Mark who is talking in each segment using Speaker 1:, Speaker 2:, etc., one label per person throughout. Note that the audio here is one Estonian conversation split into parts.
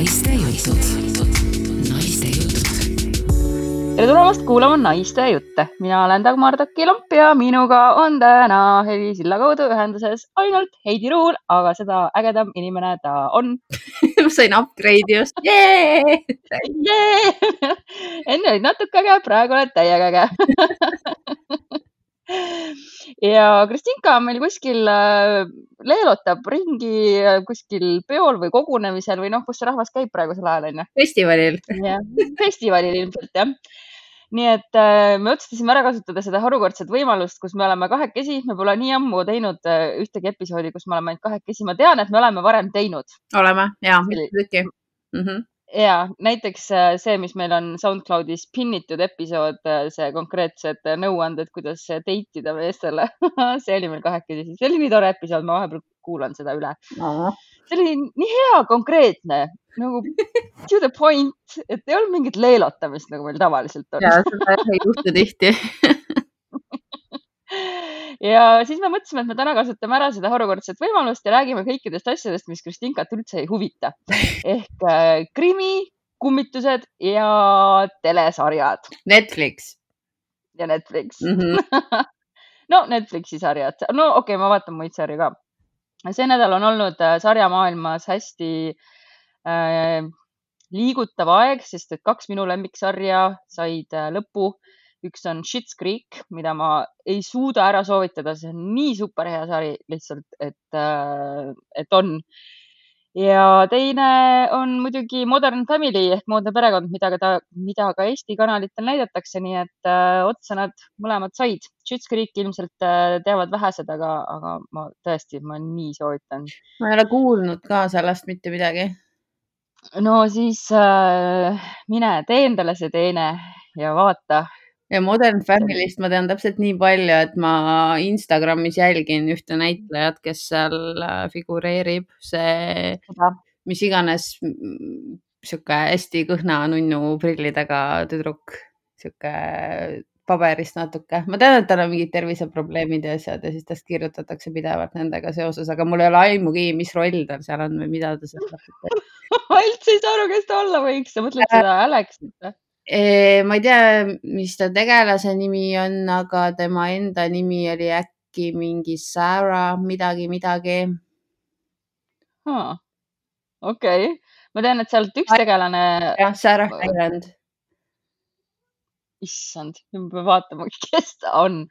Speaker 1: naiste jutud, naiste jutud.
Speaker 2: tere tulemast kuulama Naiste jutte. mina olen Dagmar Taki-Lomp ja minuga on täna helisilla kaudu ühenduses ainult Heidi Ruul, aga seda ägedam inimene ta on.
Speaker 3: ma sain upgrade'i just yeah!
Speaker 2: enne olid natuke äge, praegu oled täiega äge ja Kristinka on meil kuskil äh, leelotab ringi äh, kuskil peol või kogunemisel või noh, kus see rahvas käib praegusel ajal onju.
Speaker 3: festivalil.
Speaker 2: festivalil ilmselt jah. nii et äh, me otsustasime ära kasutada seda harukordset võimalust, kus me oleme kahekesi, me pole nii ammu teinud ühtegi episoodi, kus me oleme ainult kahekesi, ma tean, et me oleme varem teinud.
Speaker 3: oleme ja, mitu tükki mm. -hmm
Speaker 2: ja näiteks see, mis meil on SoundCloudis pinnitud episood, see konkreetsed nõuanded, kuidas date ida meestele see oli meil kahekesi, see oli nii tore episood, ma vahepeal kuulan seda üle. See oli nii hea, konkreetne nagu to the point, et ei olnud mingit leelotamist, nagu meil tavaliselt on.
Speaker 3: ja seda ei juhtu tihti
Speaker 2: ja siis me mõtlesime, et me täna kasutame ära seda harukordset võimalust ja räägime kõikidest asjadest, mis Kristinkat üldse ei huvita ehk äh, krimi, kummitused ja telesarjad.
Speaker 3: Netflix.
Speaker 2: ja Netflix
Speaker 3: mm. -hmm.
Speaker 2: no Netflixi sarjad, no okei okay,, ma vaatan muid sarju ka. see nädal on olnud äh, sarjamaailmas hästi äh, liigutav aeg, sest et kaks minu lemmiksarja said äh, lõpu üks on Schitt's Creek, mida ma ei suuda ära soovitada, see on nii super hea sari lihtsalt, et, äh, et on. ja teine on muidugi Modern Family ehk Moodne perekond, mida ka, mida ka Eesti kanalitel näidatakse, nii et äh, otsa nad mõlemad said. Schitt's Creek ilmselt äh, teavad vähesed, aga, aga ma tõesti, ma nii soovitan.
Speaker 3: ma ei ole kuulnud ka sellest mitte midagi
Speaker 2: no siis äh, mine tee endale see teene ja vaata,
Speaker 3: ja Modern Family'st ma tean täpselt nii palju, et ma Instagramis jälgin ühte näitlejat, kes seal äh, figureerib, see, mis iganes sihuke hästi kõhna nunnu prillidega tüdruk, sihuke paberist natuke. ma tean, et tal on mingid terviseprobleemid ja asjad ja siis tast kirjutatakse pidevalt nendega seoses, aga mul ei ole aimugi, mis roll tal seal on või mida ta seal täpselt
Speaker 2: teeb ma üldse ei saa aru, kes ta olla võiks, sa mõtled seda Alexit või?
Speaker 3: Ma ei tea, mis ta tegelase nimi on, aga tema enda nimi oli äkki mingi Sarah midagi, midagi
Speaker 2: huh.. okei okay., ma tean, et sealt üks tegelane.
Speaker 3: jah, Sarah Island.
Speaker 2: issand, ma pean vaatama, kes ta on.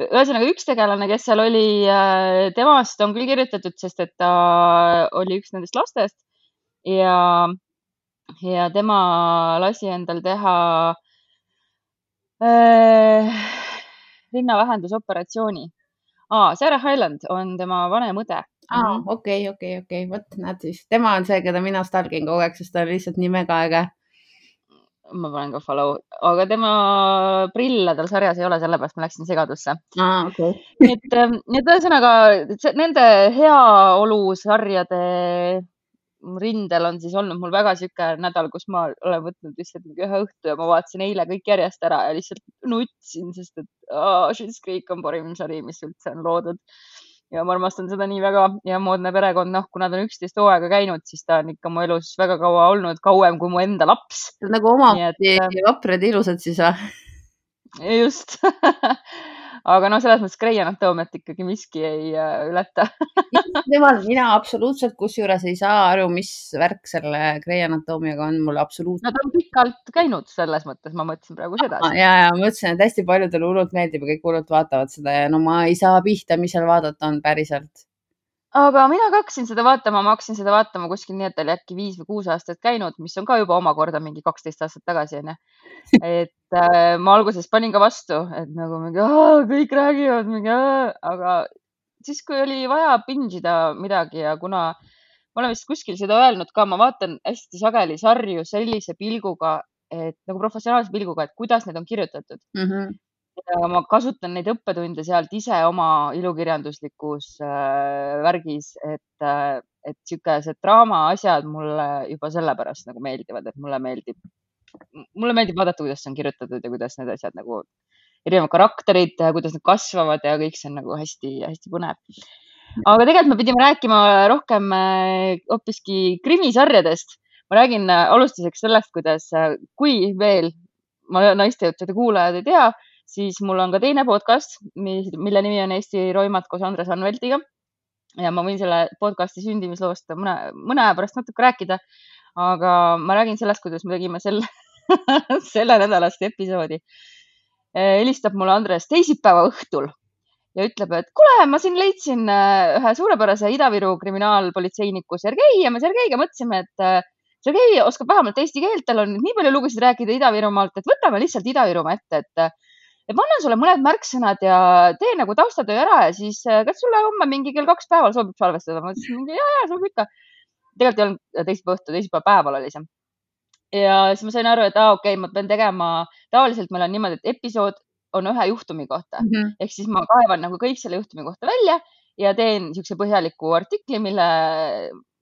Speaker 2: ühesõnaga üks tegelane, kes seal oli, äh, temast on küll kirjutatud, sest et ta oli üks nendest lastest ja ja tema lasi endal teha äh, rinnavähendusoperatsiooni ah,. Sarah Hyland on tema vanem õde.
Speaker 3: aa, okei, okei, okei, vot näed siis, tema on see, keda mina stalgin kogu aeg, sest ta on lihtsalt nii mega äge.
Speaker 2: ma panen ka follow, aga tema prille tal sarjas ei ole, sellepärast ma läksin segadusse.
Speaker 3: okay.
Speaker 2: nii et, nii et ühesõnaga nende heaolusarjade rindel on siis olnud mul väga sihuke nädal, kus ma olen võtnud lihtsalt ühe õhtu ja ma vaatasin eile kõik järjest ära ja lihtsalt nutsin, sest et oh, Schitt's Creek on parim sari, mis üldse on loodud. ja ma armastan seda nii väga ja moodne perekond, noh, kuna ta on üksteist hooaega käinud, siis ta on ikka mu elus väga kaua olnud, kauem kui mu enda laps.
Speaker 3: nagu äh, vaprad ja ilusad siis või?
Speaker 2: just aga noh, selles mõttes Grey Anatoomiat ikkagi miski ei äh, ületa
Speaker 3: jumal, mina absoluutselt kusjuures ei saa aru, mis värk selle Grey Anatoomiaga on, mulle absoluutselt.
Speaker 2: Nad on pikalt käinud selles mõttes, ma mõtlesin praegu seda.
Speaker 3: ja, ja ma mõtlesin, et hästi paljudele hullult meeldib ja kõik hullult vaatavad seda ja no ma ei saa pihta, mis seal vaadata on päriselt
Speaker 2: aga mina ka hakkasin seda vaatama, ma hakkasin seda vaatama kuskil nii, et oli äkki viis või kuus aastat käinud, mis on ka juba omakorda mingi kaksteist aastat tagasi onju. et äh, ma alguses panin ka vastu, et nagu mingi kõik räägivad mingi, aga siis, kui oli vaja binge ida midagi ja kuna ma olen vist kuskil seda öelnud ka, ma vaatan hästi sageli sarju sellise pilguga, et nagu professionaalse pilguga, et kuidas need on kirjutatud
Speaker 3: mm. -hmm
Speaker 2: ja ma kasutan neid õppetunde sealt ise oma ilukirjanduslikus äh, värgis, et äh,, et siukesed draama asjad mulle juba sellepärast nagu meeldivad, et mulle meeldib, mulle meeldib vaadata, kuidas see on kirjutatud ja kuidas need asjad nagu, erinevad karakterid, kuidas nad kasvavad ja kõik see on nagu hästi-hästi põnev. aga tegelikult me pidime rääkima rohkem äh, hoopiski krimisarjadest ma räägin äh, alustuseks sellest, kuidas, äh, kui veel ma naistejuttude kuulajad ei tea, siis mul on ka teine podcast, mille nimi on Eesti roimad koos Andres Anveltiga. ja ma võin selle podcast'i sündimisloost mõne, mõne aja pärast natuke rääkida. aga ma räägin sellest, kuidas me tegime selle selle nädalast episoodi. helistab mulle Andres teisipäeva õhtul ja ütleb, et kuule, ma siin leidsin äh, ühe suurepärase Ida-Viru kriminaalpolitseiniku Sergei ja me Sergeiga mõtlesime, et äh, Sergei oskab vähemalt eesti keelt, tal on nii palju lugusid rääkida Ida-Virumaalt, et võtame lihtsalt Ida-Virumaa ette, et et ma annan sulle mõned märksõnad ja tee nagu taustatöö ära ja siis äh, kas sulle homme mingi kell kaks päeval sobib salvestada? ma ütlesin mingi ja, ja sobib ikka. tegelikult ei olnud teisipäeva õhtu, teisipäeva päeval oli see. ja siis ma sain aru, et aa, okei okay,, ma pean tegema, tavaliselt meil on niimoodi, et episood on ühe juhtumi kohta mm -hmm. ehk siis ma kaevan nagu kõik selle juhtumi kohta välja ja teen niisuguse põhjaliku artikli, mille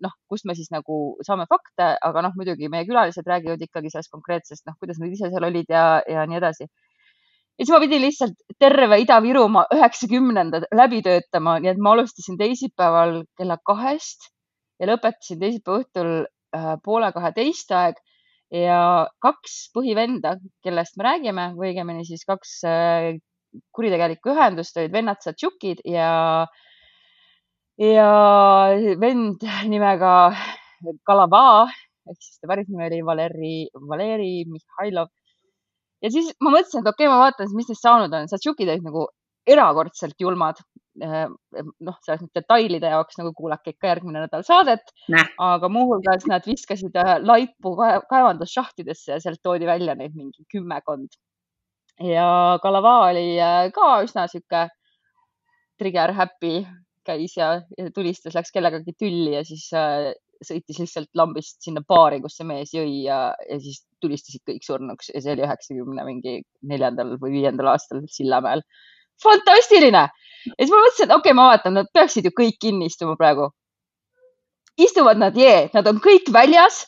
Speaker 2: noh, kust me siis nagu saame fakte, aga noh, muidugi meie külalised räägivad ikkagi sellest konkreetsest, noh, kuidas nad ise seal olid ja, ja nii edasi. Ja siis ma pidin lihtsalt terve Ida-Virumaa üheksakümnendad läbi töötama, nii et ma alustasin teisipäeval kella kahest ja lõpetasin teisipäeva õhtul äh, poole kaheteist aeg ja kaks põhivenda, kellest me räägime või õigemini siis kaks äh, kuritegelikku ühendust olid vennad Satšukid ja, ja vend nimega Kalava ehk siis ta päris nimi oli Valeri, Valeri Mihhailov. Ja siis ma mõtlesin, et okei okay,, ma vaatan, mis neist saanud on. Satšukid olid nagu erakordselt julmad Äh, noh, selles mõttes detailide jaoks nagu kuulake ikka järgmine nädal saadet. aga muuhulgas nad viskasid äh, laipu kaevandusšahtidesse ja sealt toodi välja neid mingi kümmekond. ja Kalava oli ka üsna sihuke trigger happy, käis ja, ja tulistas, läks kellegagi tülli ja siis sõitis lihtsalt lambist sinna baari, kus see mees jõi ja, ja siis tulistasid kõik surnuks ja see oli üheksakümne mingi neljandal või viiendal aastal Sillamäel fantastiline. ja siis ma mõtlesin, et okei okay,, ma vaatan, nad peaksid ju kõik kinni istuma praegu. istuvad nad, jee, nad on kõik väljas.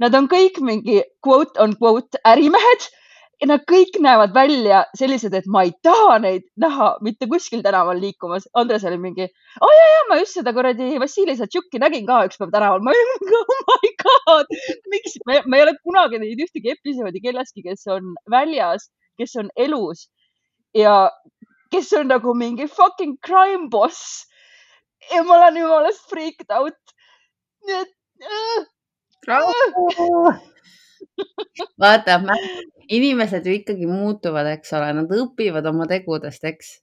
Speaker 2: Nad on kõik mingi quote on quote ärimehed ja nad kõik näevad välja sellised, et ma ei taha neid näha mitte kuskil tänaval liikumas. Andres oli mingi, aa oh, ja, ja ma just seda kuradi Vassili Satšuki nägin ka üks päev tänaval. ma olin oh my god, miks, ma ei ole kunagi näinud ühtegi episoodi kellestki, kes on väljas, kes on elus ja kes on nagu mingi fucking crime boss. ja ma olen jumalast freaked out. nii et
Speaker 3: äh,. Vaata, inimesed ju ikkagi muutuvad, eks ole, nad õpivad oma tegudest, eks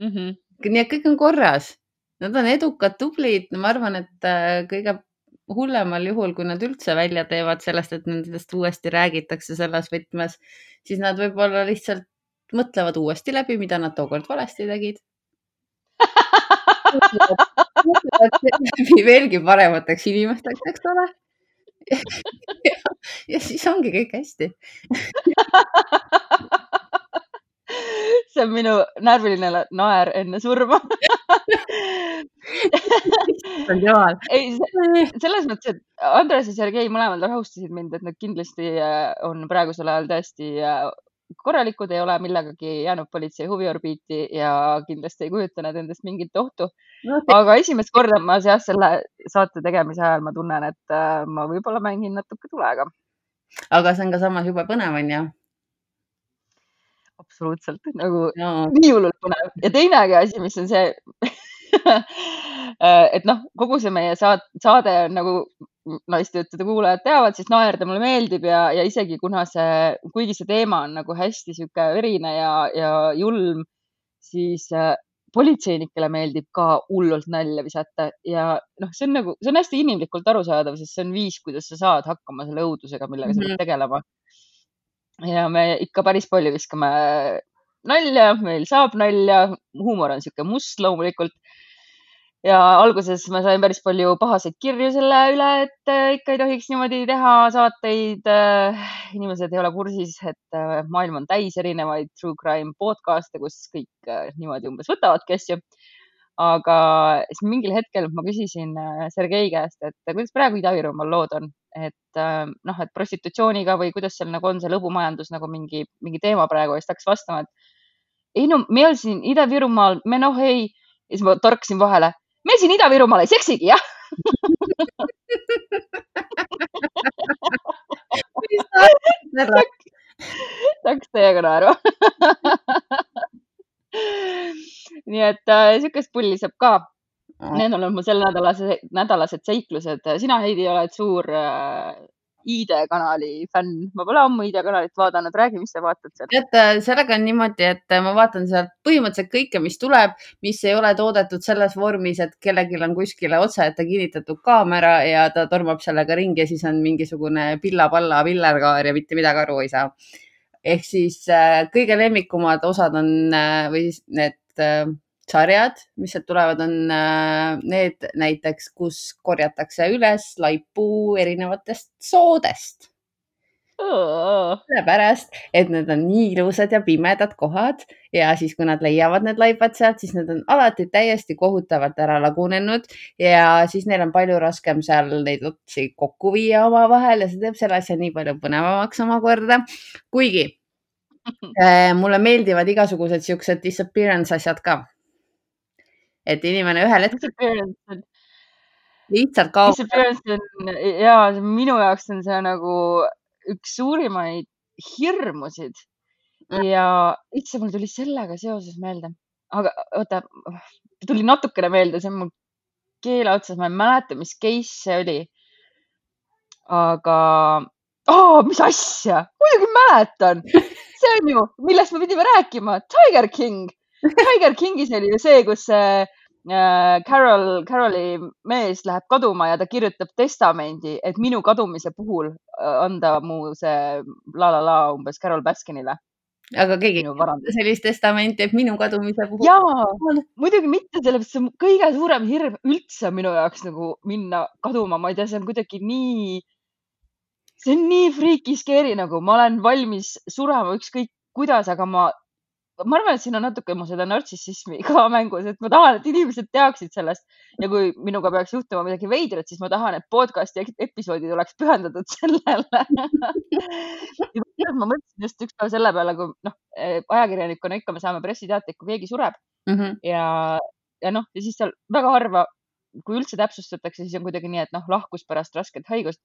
Speaker 3: mm. -hmm. nii et kõik on korras, nad on edukad, tublid, ma arvan, et äh, kõige hullemal juhul, kui nad üldse välja teevad sellest, et nendest uuesti räägitakse selles võtmes, siis nad võib-olla lihtsalt mõtlevad uuesti läbi, mida nad tookord valesti tegid läbi veelgi paremateks inimesteks, eks ole ja, ja siis ongi kõik hästi
Speaker 2: see on minu närviline naer enne surma ei, selles mõttes, et Andres ja Sergei mõlemad rahustasid mind, et nad kindlasti on praegusel ajal täiesti korralikud, ei ole millegagi jäänud politsei huviorbiiti ja kindlasti ei kujuta nad endast mingit ohtu no,. aga esimest korda ma jah, selle saate tegemise ajal ma tunnen, et äh, ma võib-olla mängin natuke tulega.
Speaker 3: aga see on ka samas jube põnev, on ju?
Speaker 2: absoluutselt nagu no. nii hullult põnev ja teinegi asi, mis on see et noh, kogu see meie saade, saade on nagu naistejuttude kuulajad teavad, siis naerda mulle meeldib ja, ja isegi kuna see, kuigi see teema on nagu hästi sihuke verine ja, ja julm, siis äh, politseinikele meeldib ka hullult nalja visata ja noh, see on nagu, see on hästi inimlikult arusaadav, sest see on viis, kuidas sa saad hakkama selle õudusega, millega sa pead mhm. tegelema. ja me ikka päris palju viskame nalja, meil saab nalja, huumor on sihuke must loomulikult ja alguses ma sain päris palju pahaseid kirju selle üle, et äh, ikka ei tohiks niimoodi teha saateid. Äh, inimesed ei ole kursis, et äh, maailm on täis erinevaid true crime podcast'e, kus kõik niimoodi umbes võtavadki asju. aga siis mingil hetkel ma küsisin Sergei käest, et kuidas praegu Ida-Virumaal lood on, et noh, et prostitutsiooniga või kuidas seal nagu on see lõbumajandus nagu mingi, mingi teema praegu ja siis ta hakkas vastama, et ei no meil siin Ida-Virumaal, me noh ei, ja siis ma torkasin vahele me siin Ida-Virumaal ei seksigi, jah tahaks teiega naeru nii et äh, sihukest pulli saab ka. Ah. Need on olnud mu sellenädalased, nädalased seiklused. sina, Heidi, oled suur äh, ID-kanali fänn. ma pole ammu ID-kanalit vaadanud, räägi, mis sa vaatad seal.
Speaker 3: tead, sellega on niimoodi, et ma vaatan sealt põhimõtteliselt kõike, mis tuleb, mis ei ole toodetud selles vormis, et kellelgi on kuskile otse ette kinnitatud kaamera ja ta tormab sellega ringi ja siis on mingisugune pilla-palla villerkaar ja mitte midagi aru ei saa. ehk siis äh, kõige lemmikumad osad on äh, või siis need äh, sarjad, mis sealt tulevad, on äh, need näiteks, kus korjatakse üles laipu erinevatest soodest sellepärast, et need on nii ilusad ja pimedad kohad ja siis, kui nad leiavad need laibad sealt, siis need on alati täiesti kohutavalt ära lagunenud ja siis neil on palju raskem seal neid otsi kokku viia omavahel ja see teeb selle asja nii palju põnevamaks omakorda. kuigi äh, mulle meeldivad igasugused siuksed disappearance asjad ka. Et inimene ühel hetkel lihtsalt kaob.
Speaker 2: Disappearance on ja minu jaoks on see nagu üks suurimaid hirmusid ja üldse mul tuli sellega seoses meelde, aga oota, tuli natukene meelde, see on mul keele otsas, ma ei mäleta, mis case see oli. aga oh,, mis asja, muidugi mäletan, see on ju, millest me pidime rääkima, Tiger King. Tiger Kingis oli ju see, kus see äh, Carol, Caroli mees läheb kaduma ja ta kirjutab testamendi, et minu kadumise puhul äh, anda mu see la la la umbes Carol Baskinile,
Speaker 3: aga keegi
Speaker 2: minu varand.
Speaker 3: sellist testamenti, et minu kadumise puhul.
Speaker 2: jaa, muidugi mitte, sellepärast see on kõige suurem hirm üldse minu jaoks nagu minna kaduma, ma ei tea, see on kuidagi nii, see on nii freaky scary nagu, ma olen valmis surema ükskõik kuidas, aga ma, ma arvan, et siin on natuke mu seda nartsissismi ka mängus, et ma tahan, et inimesed teaksid sellest ja kui minuga peaks juhtuma midagi veidrat, siis ma tahan, et podcast'i episoodid oleks pühendatud sellele. ma mõtlesin just üks päev selle peale, kui noh, ajakirjanikuna ikka me saame pressiteateid, kui keegi sureb
Speaker 3: Mhm.
Speaker 2: ja, ja noh, ja siis seal väga harva, kui üldse täpsustatakse, siis on kuidagi nii, et noh, lahkus pärast rasket haigust.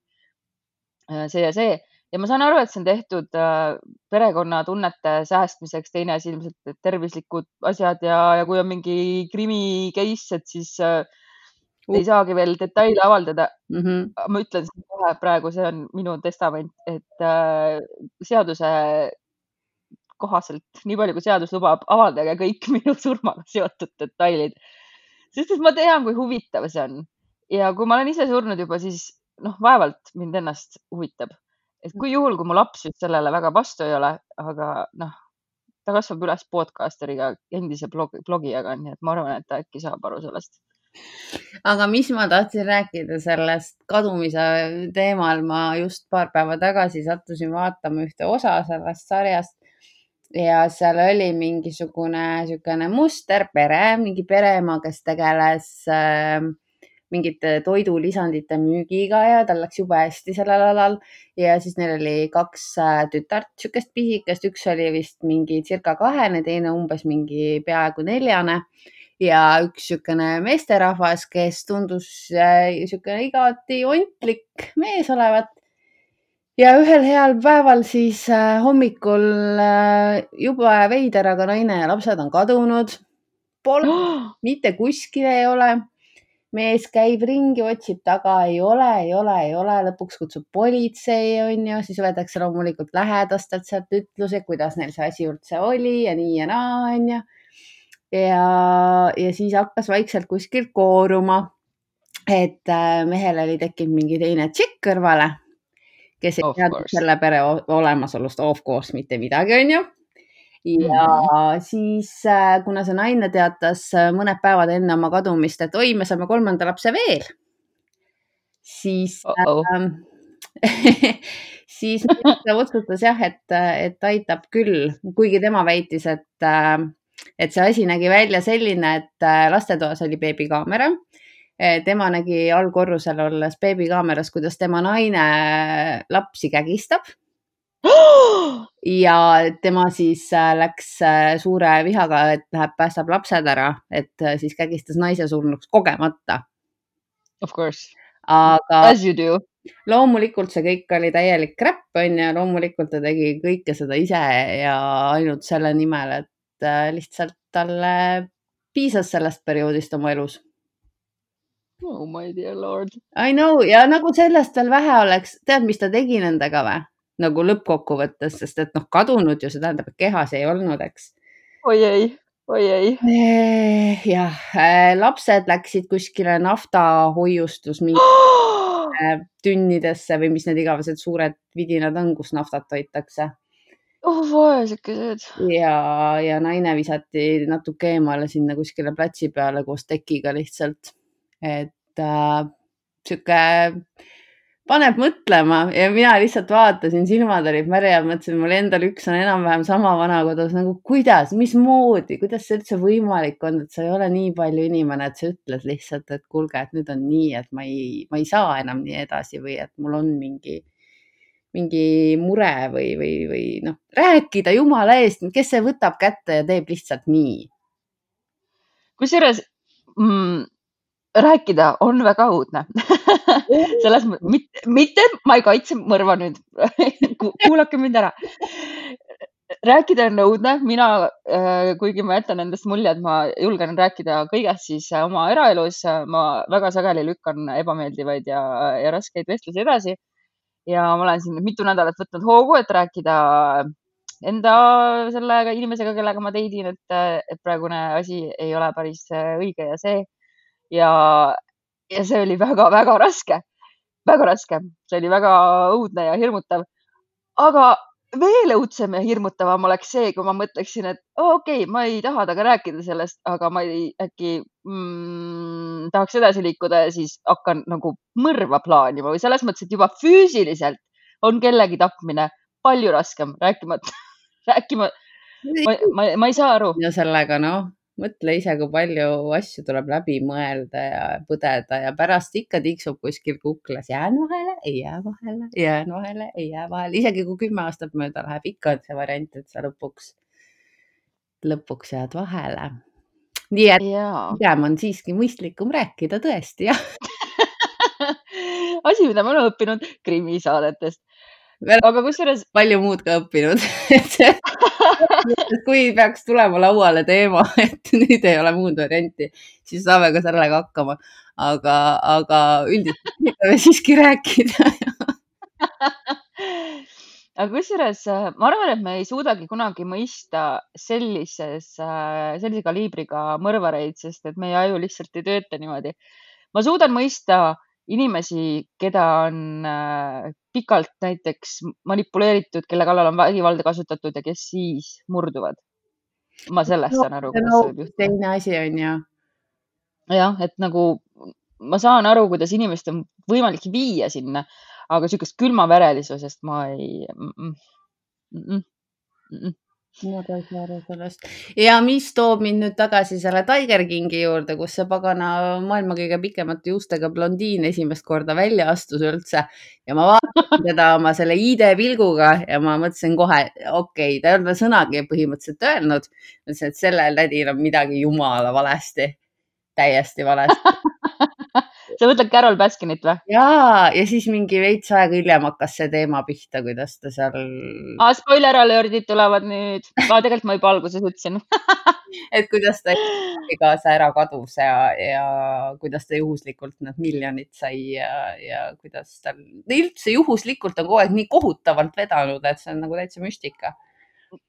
Speaker 2: see ja see ja ma saan aru, et see on tehtud äh, perekonnatunnete säästmiseks, teine asi ilmselt tervislikud asjad ja, ja kui on mingi krimi case, et siis äh, ei saagi veel detaile avaldada.
Speaker 3: Mhm.
Speaker 2: ma ütlen kohe praegu, see on minu testament, et äh, seaduse kohaselt, nii palju kui seadus lubab, avaldage kõik minu surmaga seotud detailid. sest et ma tean, kui huvitav see on ja kui ma olen ise surnud juba, siis noh, vaevalt mind ennast huvitab. Et kui juhul, kui mu laps just sellele väga vastu ei ole, aga noh, ta kasvab üles podcasteriga, endise blogi, blogijaga, nii et ma arvan, et ta äkki saab aru sellest.
Speaker 3: aga mis ma tahtsin rääkida sellest kadumise teemal, ma just paar päeva tagasi sattusin vaatama ühte osa sellest sarjast ja seal oli mingisugune niisugune musterpere, mingi pereema, kes tegeles äh, mingite toidulisandite müügiga ja tal läks jube hästi sellel alal ja siis neil oli kaks äh, tütart, niisugust pisikest, üks oli vist mingi circa kahene, teine umbes mingi peaaegu neljane ja üks niisugune meesterahvas, kes tundus niisugune igati ontlik mees olevat. ja ühel heal päeval siis äh, hommikul äh, jube veider, aga naine ja lapsed on kadunud. Pole mitte kuskil ei ole. Mees käib ringi, otsib taga, ei ole, ei ole, ei ole, lõpuks kutsub politsei, onju, siis võetakse loomulikult lähedastelt sealt ütlusi, kuidas neil see asi üldse oli ja nii ja naa, onju. ja, ja siis hakkas vaikselt kuskilt kooruma, et äh, mehel oli tekkinud mingi teine tšikk kõrvale, kes ei teadnud selle pere olemasolust of course mitte midagi, onju ja mm -hmm. siis, kuna see naine teatas äh, mõned päevad enne oma kadumist, et oi, me saame kolmanda lapse veel, siis
Speaker 2: oh -oh.
Speaker 3: ähm, siis ta otsustas jah, et, et aitab küll, kuigi tema väitis, et, et see asi nägi välja selline, et äh, lastetoas oli beebikaamera. tema nägi allkorrusel olles beebikaameras, kuidas tema naine lapsi kägistab ja tema siis äh, läks äh, suure vihaga, et läheb, päästab lapsed ära, et äh, siis kägistas naise surnuks kogemata,
Speaker 2: Of course,
Speaker 3: aga
Speaker 2: as you do.
Speaker 3: loomulikult see kõik oli täielik crap onju, loomulikult ta tegi kõike seda ise ja ainult selle nimel, et lihtsalt talle piisas sellest perioodist oma elus.
Speaker 2: oh my dear lord.
Speaker 3: I know ja nagu sellest veel vähe oleks, tead, mis ta tegi nendega või? Nagu lõppkokkuvõttes, sest et noh, kadunud ju, see tähendab, et kehas ei olnud, eks.
Speaker 2: oi ei, oi ei.
Speaker 3: Jah, äh, lapsed läksid kuskile naftahoiustus mingi Äh, tünnidesse või mis need igavesed suured vidinad on, kus naftat hoitakse.
Speaker 2: oh vaesekesed.
Speaker 3: ja, ja naine visati natuke eemale sinna kuskile platsi peale koos tekiga lihtsalt. et äh, sihuke paneb mõtlema ja mina lihtsalt vaatasin, silmad olid märjad, mõtlesin, mul endal üks on enam-vähem sama vana kodus nagu kuidas, mismoodi, kuidas see üldse võimalik on, et sa ei ole nii palju inimene, et sa ütled lihtsalt, et kuulge, et nüüd on nii, et ma ei, ma ei saa enam nii edasi või et mul on mingi, mingi mure või, või, või noh, rääkida jumala eest, kes see võtab kätte ja teeb lihtsalt nii.
Speaker 2: kusjuures mm, rääkida on väga õudne selles mõttes, mitte, mitte ma ei kaitse mõrva nüüd kuulake mind ära. rääkida on õudne, mina, äh, kuigi ma jätan endast mulje, et ma julgen rääkida kõigest, siis äh, oma eraelus äh, ma väga sageli lükkan ebameeldivaid ja, ja raskeid vestlusi edasi. ja ma olen siin mitu nädalat võtnud hoogu, et rääkida enda selle inimesega, kellega ma teidin, et, et praegune asi ei ole päris õige ja see ja, ja see oli väga-väga raske, väga raske, see oli väga õudne ja hirmutav. aga veel õudsem ja hirmutavam oleks see, kui ma mõtleksin, et oh, okei okay,, ma ei taha temaga rääkida sellest, aga ma ei, äkki mm, tahaks edasi liikuda ja siis hakkan nagu mõrva plaanima või selles mõttes, et juba füüsiliselt on kellegi tapmine palju raskem, rääkimata, rääkima, ma, ma, ma ei saa aru.
Speaker 3: ja sellega noh, mõtle ise, kui palju asju tuleb läbi mõelda ja põdeda ja pärast ikka tiksub kuskil kuklas, jään vahele, ei jää vahele, jään vahele, ei jää vahele, isegi kui kümme aastat mööda läheb, ikka on see variant, et sa lõpuks, lõpuks jääd vahele. nii et pigem on siiski mõistlikum rääkida tõesti, jah
Speaker 2: asi, mida ma olen õppinud krimisaadetest aga kusjuures.
Speaker 3: palju muud ka õppinud kui peaks tulema lauale teema, et nüüd ei ole muud varianti, siis saame ka sellega hakkama. aga, aga üldiselt üritame siiski rääkida
Speaker 2: aga kusjuures ma arvan, et me ei suudagi kunagi mõista sellises, sellise kaliibriga mõrvareid, sest et meie aju lihtsalt ei tööta niimoodi. ma suudan mõista inimesi, keda on äh, pikalt näiteks manipuleeritud, kelle kallal on vägivalda kasutatud ja kes siis murduvad. ma sellest no, saan aru,
Speaker 3: juhtuda. teine asi on ju.
Speaker 2: jah, et nagu ma saan aru, kuidas inimest on võimalik viia sinna, aga niisugust külmaverelisusest ma ei mm,. Mm, mm,
Speaker 3: mm, ma ka ei saa aru sellest. ja mis toob mind nüüd tagasi selle Tiger Kingi juurde, kus see pagana maailma kõige pikemate juustega blondiin esimest korda välja astus üldse ja ma vaatasin teda oma selle ID-pilguga ja ma mõtlesin kohe, okei okay,, ta ei olnud sõnagi põhimõtteliselt öelnud. mõtlesin, et sellel tädil on midagi jumala valesti, täiesti valesti
Speaker 2: sa mõtled Carol Baskinit või?
Speaker 3: ja, ja siis mingi veits aega hiljem hakkas see teema pihta, kuidas ta seal
Speaker 2: ah,. spoiler alert'id tulevad nüüd ah,, tegelikult ma juba alguses ütlesin
Speaker 3: et kuidas ta kaasa ära kadus ja, ja kuidas ta juhuslikult need miljonid sai ja, ja kuidas tal üldse juhuslikult on kogu aeg nii kohutavalt vedanud, et see on nagu täitsa müstika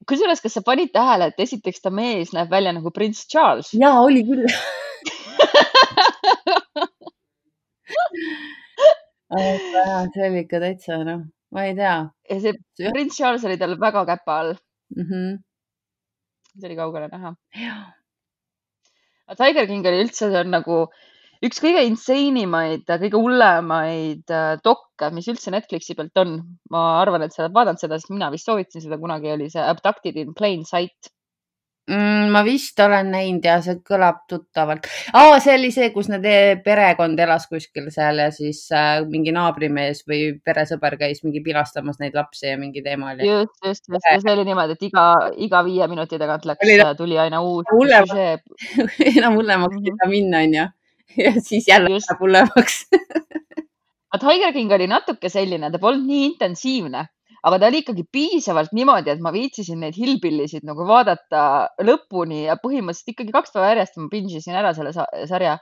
Speaker 2: kusjuures, kas sa panid tähele, et esiteks ta mees näeb välja nagu prints Charles?
Speaker 3: ja oli küll aga see oli ikka täitsa noh, ma ei tea.
Speaker 2: ja see prints Charles oli tal väga käpa all
Speaker 3: mm. -hmm.
Speaker 2: see oli kaugele näha. Tiger King oli üldse, see on nagu üks kõige insane imaid, kõige hullemaid äh, dokke, mis üldse Netflixi pealt on. ma arvan, et sa oled vaadanud seda, sest mina vist soovitasin seda kunagi, oli see Abducted in Plain Sight
Speaker 3: mm,? ma vist olen näinud ja see kõlab tuttavalt oh,. see oli see, kus need e-, perekond elas kuskil seal ja siis äh, mingi naabrimees või peresõber käis mingi pilastamas neid lapsi ja mingi teema oli.
Speaker 2: just, just, just ja see oli niimoodi, et iga, iga viie minuti tagant läks, äh, tuli aina uus.
Speaker 3: enam hullemaks ei saa minna, onju. ja siis jälle läheb hullemaks
Speaker 2: aga Tiger King oli natuke selline, ta polnud nii intensiivne, aga ta oli ikkagi piisavalt niimoodi, et ma viitsisin neid Hillbillysid nagu vaadata lõpuni ja põhimõtteliselt ikkagi kaks päeva järjest ma binge isin ära selle sa sarja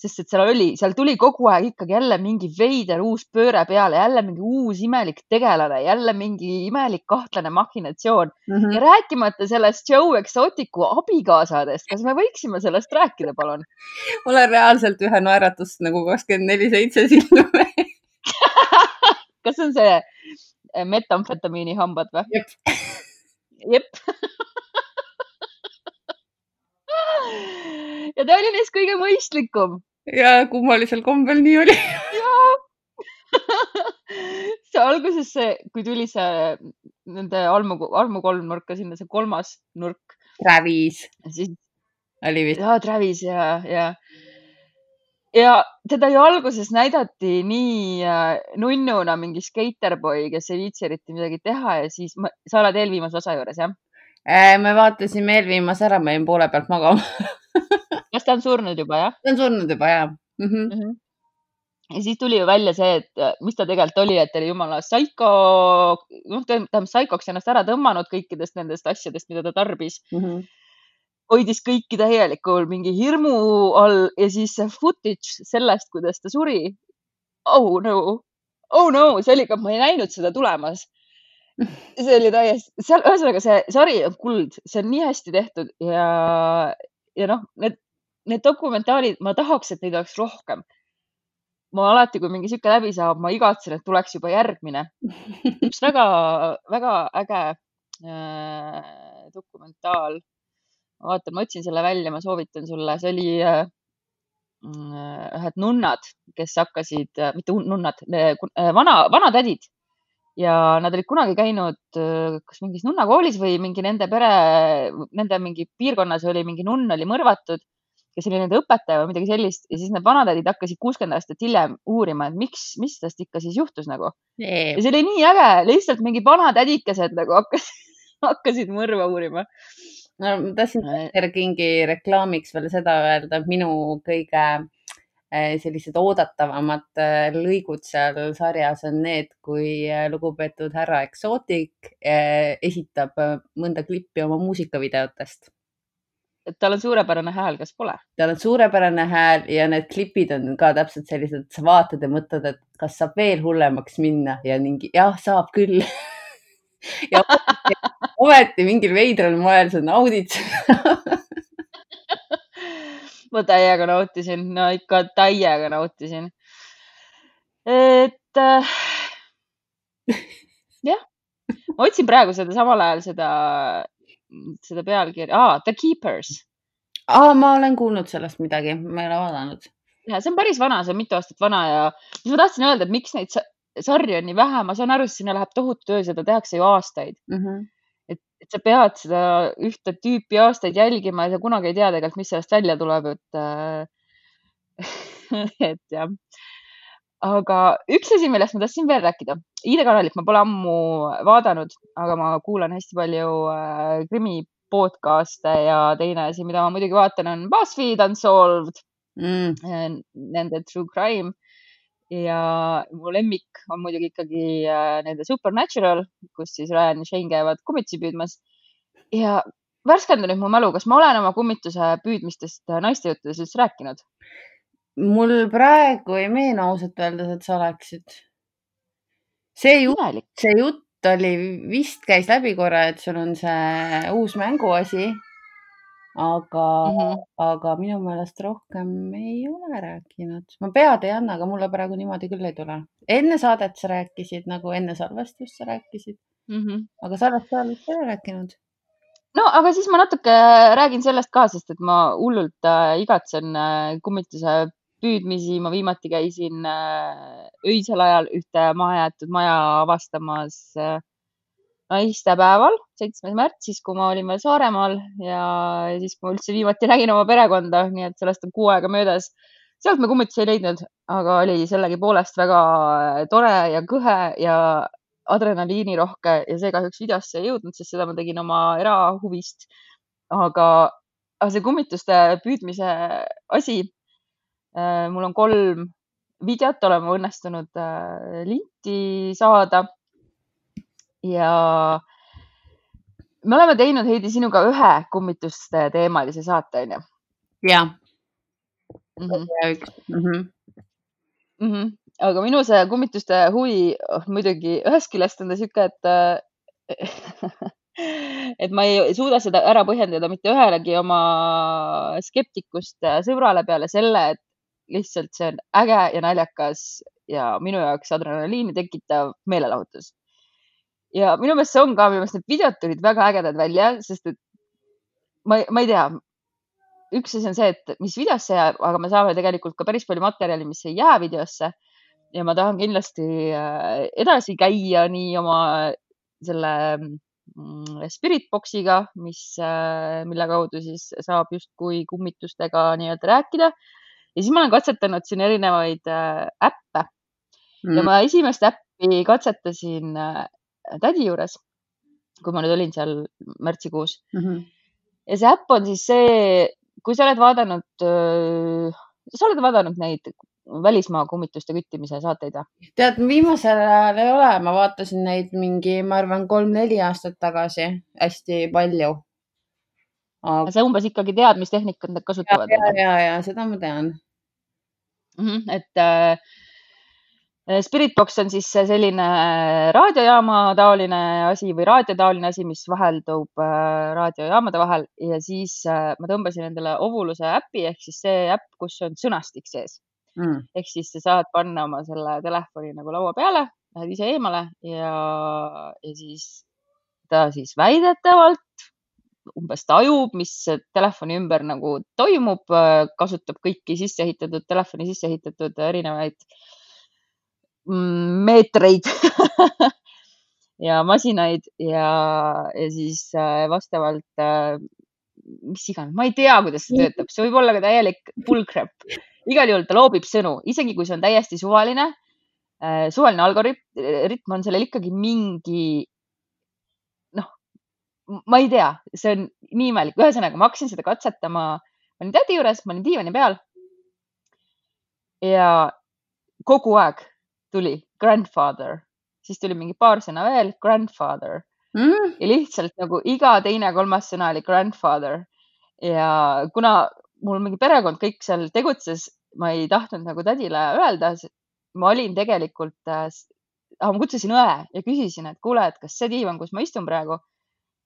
Speaker 2: sest et seal oli, seal tuli kogu aeg ikkagi jälle mingi veider uus pööre peale, jälle mingi uus imelik tegelane, jälle mingi imelik kahtlane mahhinatsioon mm -hmm. ja rääkimata sellest Joe Exoticu abikaasadest, kas me võiksime sellest rääkida, palun?
Speaker 3: on reaalselt ühe naeratus nagu kakskümmend neli seitse silma
Speaker 2: kas on see metamfetamiini hambad või?
Speaker 3: jep.
Speaker 2: jep ja ta oli neist kõige mõistlikum.
Speaker 3: ja kummalisel kombel nii oli
Speaker 2: see alguses see, kui tuli see nende almu, almu kolmnurka sinna, see kolmas nurk.
Speaker 3: Travis.
Speaker 2: siis.
Speaker 3: oli vist.
Speaker 2: jaa, Travis ja, ja. Ja teda ju alguses näidati nii äh, nunnuna mingi skaterboy, kes ei viitsi eriti midagi teha ja siis ma, sa oled eelviimase osa juures, jah?
Speaker 3: Äh, me vaatasime eelviimase ära, ma jäin poole pealt magama
Speaker 2: kas ta on surnud juba, jah?
Speaker 3: ta on surnud juba, jah mm. -hmm.
Speaker 2: Mm -hmm. ja siis tuli ju välja see, et äh, mis ta tegelikult oli, et ta oli jumala psycho, noh, tähendab psychoks ennast ära tõmmanud kõikidest nendest asjadest, mida ta tarbis mm. -hmm hoidis kõiki täielikul mingi hirmu all ja siis see footage sellest, kuidas ta suri. oh no, oh no, see oli ka, ma ei näinud seda tulemas see oli täiesti, seal, ühesõnaga see sari on kuld, see on nii hästi tehtud ja, ja noh, need, need dokumentaalid, ma tahaks, et neid oleks rohkem. ma alati, kui mingi sihuke läbi saab, ma igatsen, et tuleks juba järgmine. üks väga, väga äge äh, dokumentaal. Vaatan, ma otsin selle välja, ma soovitan sulle, see oli äh, ühed nunnad, kes hakkasid, mitte nunnad, vana, vanatädid. Ja nad olid kunagi käinud kas mingis nunnakoolis või mingi nende pere, nende mingi piirkonnas oli mingi nunn oli mõrvatud, kes oli nende õpetaja või midagi sellist. Ja siis need vanatädid hakkasid kuuskümmend aastat hiljem uurima, et miks, mis tast ikka siis juhtus nagu.
Speaker 3: Yeah..
Speaker 2: ja see oli nii äge, lihtsalt mingi vanatädikesed nagu hakkasid, hakkasid mõrva uurima.
Speaker 3: No ma tahtsin Tiger Kingi reklaamiks veel seda öelda, et minu kõige Eh, sellised oodatavamad eh, lõigud seal sarjas on need, kui lugupeetud härra Exotic esitab mõnda klippi oma muusikavideotest.
Speaker 2: et tal on suurepärane hääl, kas pole?
Speaker 3: tal on suurepärane hääl ja need klipid on ka täpselt sellised, sa vaatad ja mõtled, et kas saab veel hullemaks minna ja mingi jah, saab küll ja ometi mingil veidral moel sa naudid seda
Speaker 2: ma täiega nautisin, no ikka täiega nautisin. et äh, jah, ma otsin praegu seda samal ajal seda, seda pealkirja ah,, The Keepers
Speaker 3: ah,. ma olen kuulnud sellest midagi, ma ei ole vaadanud.
Speaker 2: ja see on päris vana, see on mitu aastat vana ja mis ma tahtsin öelda, et miks neid sarju on nii vähe, ma saan aru, et sinna läheb tohutu töö, seda tehakse ju aastaid mm. -hmm et sa pead seda ühte tüüpi aastaid jälgima ja sa kunagi ei tea tegelikult, mis sellest välja tuleb, et äh, et jah. aga üks asi, millest ma tahtsin veel rääkida, Ida kanalit ma pole ammu vaadanud, aga ma kuulan hästi palju äh, krimi podcast'e ja teine asi, mida ma muidugi vaatan, on BuzzFeed Unsolved mm., äh, nende true crime ja mu lemmik on muidugi ikkagi äh, nende Supernatural, kus siis Ryan ja Shane käivad kummitsi püüdmas. ja värskenda nüüd mu mälu, kas ma olen oma kummituse püüdmistest äh, naistejuttudes üldse rääkinud?
Speaker 3: mul praegu ei meenu ausalt öeldes, et sa oleksid. see jutt, see jutt oli, vist käis läbi korra, et sul on see uus mänguasi aga mm, -hmm. aga minu meelest rohkem ei ole rääkinud. ma pead ei anna, aga mulle praegu niimoodi küll ei tule. enne saadet sa rääkisid nagu enne salvestust sa rääkisid mm. -hmm. aga salvestusajal vist ei ole rääkinud.
Speaker 2: no aga siis ma natuke räägin sellest ka, sest et ma hullult äh, igatsen äh, kummituse püüdmisi. ma viimati käisin äh, öisel ajal ühte mahajäetud maja avastamas äh, naistepäeval, seitsmes märts, siis kui ma olin veel Saaremaal ja siis, kui ma üldse viimati nägin oma perekonda, nii et sellest on kuu aega möödas. sealt me kummitusi ei leidnud, aga oli sellegipoolest väga tore ja kõhe ja adrenaliinirohke ja see kahjuks videosse ei jõudnud, sest seda ma tegin oma erahuvist. aga, aga see kummituste püüdmise asi. Äh, mul on kolm videot oleme õnnestunud äh, linti saada. Ja me oleme teinud, Heidi, sinuga ühe kummituste teemalise saate, onju.
Speaker 3: ja
Speaker 2: mm. -hmm.
Speaker 3: mm. -hmm.
Speaker 2: Mm -hmm. aga minu see kummituste huvi oh, muidugi ühest küljest on ta sihuke, et et ma ei suuda seda ära põhjendada mitte ühelegi oma skeptikust sõbrale peale selle, et lihtsalt see on äge ja naljakas ja minu jaoks adrenaliini tekitav meelelahutus. Ja minu meelest see on ka, minu meelest need videod tulid väga ägedad välja, sest et ma, ma ei tea, üks asi on see, et mis videosse jääb, aga me saame tegelikult ka päris palju materjali, mis ei jää videosse. ja ma tahan kindlasti äh, edasi käia nii oma selle mm, Spirit Boxiga, mis, äh, mille kaudu siis saab justkui kummitustega nii-öelda rääkida ja siis ma olen katsetanud siin erinevaid äh, äppe mm. ja ma esimest äppi katsetasin tädi juures, kui ma nüüd olin seal märtsikuus
Speaker 3: mm. -hmm.
Speaker 2: ja see äpp on siis see, kui sa oled vaadanud äh,, sa oled vaadanud neid välismaa kummituste küttimise saateid või?
Speaker 3: tead, viimasel ajal ei ole, ma vaatasin neid mingi, ma arvan, kolm-neli aastat tagasi hästi palju
Speaker 2: aga.... sa umbes ikkagi tead, mis tehnikat nad kasutavad?
Speaker 3: ja, ja, ja seda ma tean
Speaker 2: mm. -hmm, et äh, Spiritbox on siis selline raadiojaama taoline asi või raadiotaoline asi, mis vaheldub äh, raadiojaamade vahel. Ja siis äh, ma tõmbasin endale Ovuluse äpi ehk siis see äpp, kus on sõnastik sees.
Speaker 3: Mm..
Speaker 2: ehk siis sa saad panna oma selle telefoni nagu laua peale, lähed ise eemale ja, ja siis ta siis väidetavalt umbes tajub, mis telefoni ümber nagu toimub, kasutab kõiki sisse ehitatud, telefoni sisse ehitatud erinevaid mm, meetreid ja masinaid ja, ja siis äh, vastavalt, äh, mis iganes, ma ei tea, kuidas see töötab, see võib olla ka täielik bullcrap. igal juhul ta loobib sõnu, isegi kui see on täiesti suvaline, äh, suvaline algoritm on sellel ikkagi mingi ma ei tea, see on nii imelik, ühesõnaga ma hakkasin seda katsetama, ma olin tädi juures, ma olin diivani peal. ja kogu aeg tuli grandfather, siis tuli mingi paar sõna veel, grandfather
Speaker 3: mm.
Speaker 2: ja lihtsalt nagu iga teine-kolmas sõna oli grandfather ja kuna mul mingi perekond kõik seal tegutses, ma ei tahtnud nagu tädile öelda, ma olin tegelikult äh,, ma kutsusin õe ja küsisin, et kuule, et kas see diivan, kus ma istun praegu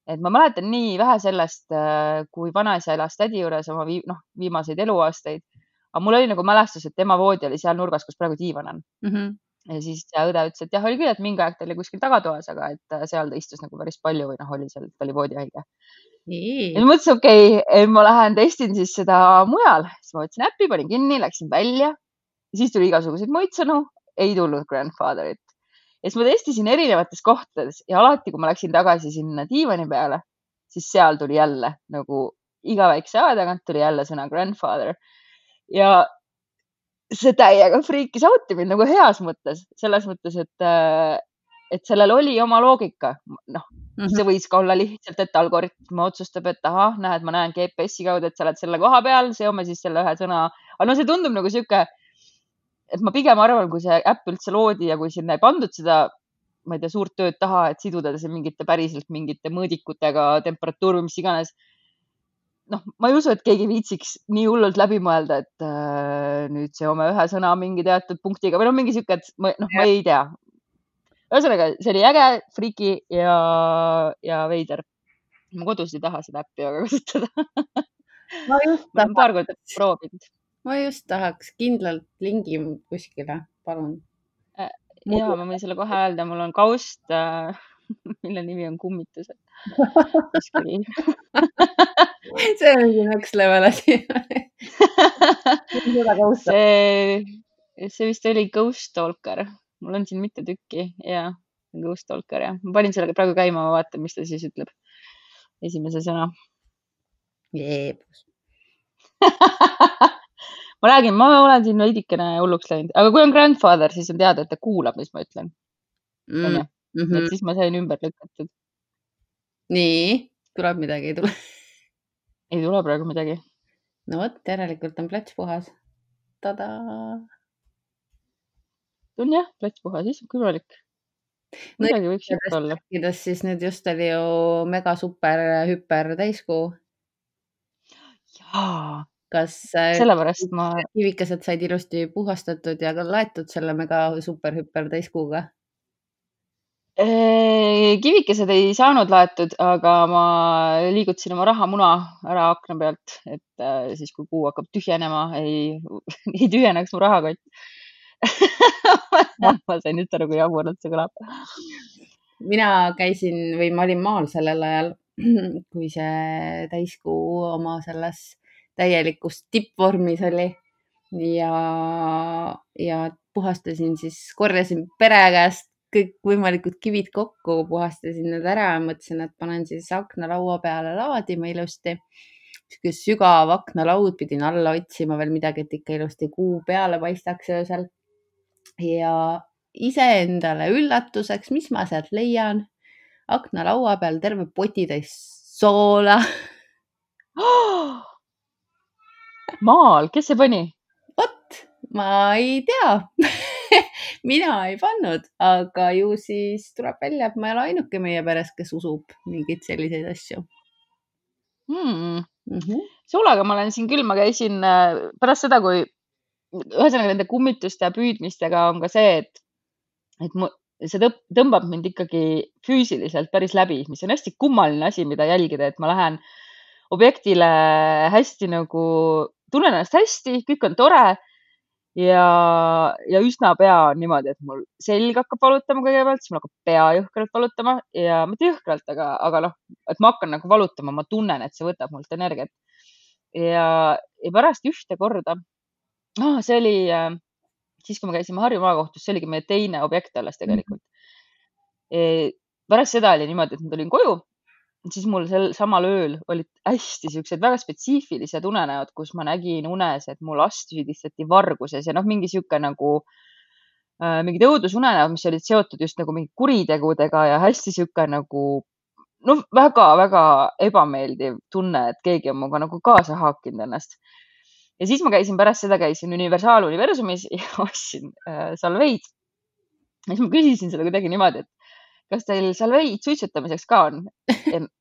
Speaker 2: et ma mäletan nii vähe sellest, äh, kui vanaisa elas tädi juures oma vii, noh, viimaseid eluaastaid. aga mul oli nagu mälestus, et tema voodi oli seal nurgas, kus praegu diivan on
Speaker 3: mm. -hmm.
Speaker 2: Ja siis õde ütles, et jah, oli küll, et mingi aeg ta oli kuskil tagatoas, aga et äh, seal ta istus nagu päris palju või noh, oli seal, ta oli voodihaige. ja mõtlesin, okei okay,, ma lähen testin siis seda mujal, siis ma võtsin äppi, panin kinni, läksin välja. siis tuli igasuguseid muid sõnu, ei tulnud grandfather'it. Ja siis ma testisin erinevates kohtades ja alati, kui ma läksin tagasi sinna diivani peale, siis seal tuli jälle nagu iga väikse aja tagant tuli jälle sõna grandfather. Ja see täiega friikis out'i mind nagu heas mõttes, selles mõttes, et, äh, et sellel oli oma loogika. noh mm -hmm., see võis ka olla lihtsalt, et algoritm otsustab, et ahah, näed, ma näen GPS-i kaudu, et sa oled selle koha peal, seome siis selle ühe sõna. aga no see tundub nagu sihuke et ma pigem arvan, kui see äpp üldse loodi ja kui sinna ei pandud seda, ma ei tea, suurt tööd taha, et siduda see mingite päriselt mingite mõõdikutega, temperatuur või mis iganes. Noh, ma ei usu, et keegi viitsiks nii hullult läbi mõelda, et äh, nüüd seome ühe sõna mingi teatud punktiga või noh, mingi sihuke, et ma, noh, ma ei tea. ühesõnaga, see oli äge, friiki ja, ja veider. ma kodus ei taha seda äppi väga kasutada
Speaker 3: ma just
Speaker 2: tahan. paar korda proovinud
Speaker 3: ma just tahaks kindlalt lingi kuskile, palun.
Speaker 2: Äh, ja ma võin selle kohe öelda, mul on kaust, äh, mille nimi on kummitused. Kuskil
Speaker 3: see on mingi next level asi.
Speaker 2: See, see vist oli Ghost Stalker, mul on siin mitu tükki ja Ghost Stalker jah, ma panin selle praegu käima, ma vaatan, mis ta siis ütleb. esimese sõna.
Speaker 3: jeebus.
Speaker 2: Ma räägin, ma olen siin veidikene hulluks läinud, aga kui on grandfather, siis on teada, et ta kuulab, mis ma ütlen. Mm.. Onju,
Speaker 3: mhm.
Speaker 2: et siis ma sain ümber lükatud.
Speaker 3: nii, tuleb midagi, ei tule?
Speaker 2: ei tule praegu midagi.
Speaker 3: no vot, järelikult on plats puhas. tadaa.
Speaker 2: on jah, plats puhas, kui imelik.
Speaker 3: No
Speaker 2: midagi võiks ikka olla.
Speaker 3: rääkides siis nüüd just oli ju mega super hüper täiskuu.
Speaker 2: jaa,
Speaker 3: kas äh,
Speaker 2: sellepärast ma,
Speaker 3: kivikesed said ilusti puhastatud ja ka laetud selle mega super hüper täiskuuga?
Speaker 2: Kivikesed ei saanud laetud, aga ma liigutasin oma rahamuna ära akna pealt, et äh, siis, kui kuu hakkab tühjenema, ei, ei tühjeneks mu rahakott ma sain nüüd aru, kui jaburalt see kõlab.
Speaker 3: mina käisin või ma olin maal sellel ajal, kui see täiskuu oma selles täielikus tippvormis oli ja, ja puhastasin siis, korjasin pere käest kõikvõimalikud kivid kokku, puhastasin need ära ja mõtlesin, et panen siis aknalaua peale laadima ilusti. sihuke sügav aknalaud, pidin alla otsima veel midagi, et ikka ilusti kuu peale paistaks öösel ja iseendale üllatuseks, mis ma sealt leian? aknalaua peal terve potitäis soola
Speaker 2: maal, kes see pani?
Speaker 3: vot, ma ei tea mina ei pannud, aga ju siis tuleb välja, et ma ei ole ainuke meie peres, kes usub mingeid selliseid asju
Speaker 2: hmm..
Speaker 3: Mm -hmm.
Speaker 2: soolega ma olen siin küll, ma käisin äh, pärast seda, kui ühesõnaga nende kummituste ja püüdmistega on ka see, et, et mu, see tõb, tõmbab mind ikkagi füüsiliselt päris läbi, mis on hästi kummaline asi, mida jälgida, et ma lähen objektile hästi nagu, tunnen ennast hästi, kõik on tore ja, ja üsna pea on niimoodi, et mul selg hakkab valutama kõigepealt, siis mul hakkab pea jõhkralt valutama ja mitte jõhkralt, aga, aga noh, et ma hakkan nagu valutama, ma tunnen, et see võtab mult energiat. ja, ja pärast ühte korda ah,, see oli äh, siis, kui me käisime Harju maakohtus, see oligi meie teine objekt alles tegelikult e,. pärast seda oli niimoodi, et ma tulin koju, siis mul sel samal ööl olid hästi siuksed väga spetsiifilised unenäod, kus ma nägin unes, et mu last süüdistati varguses ja noh, mingi sihuke nagu äh, mingid õudusunenäod, mis olid seotud just nagu mingi kuritegudega ja hästi sihuke nagu noh, väga-väga ebameeldiv tunne, et keegi on minuga nagu kaasa haakinud ennast ja siis ma käisin pärast seda, käisin Universal Universumis ja ostsin äh, salveid. ja siis ma küsisin seda kuidagi niimoodi, et kas teil salveid suitsetamiseks ka on?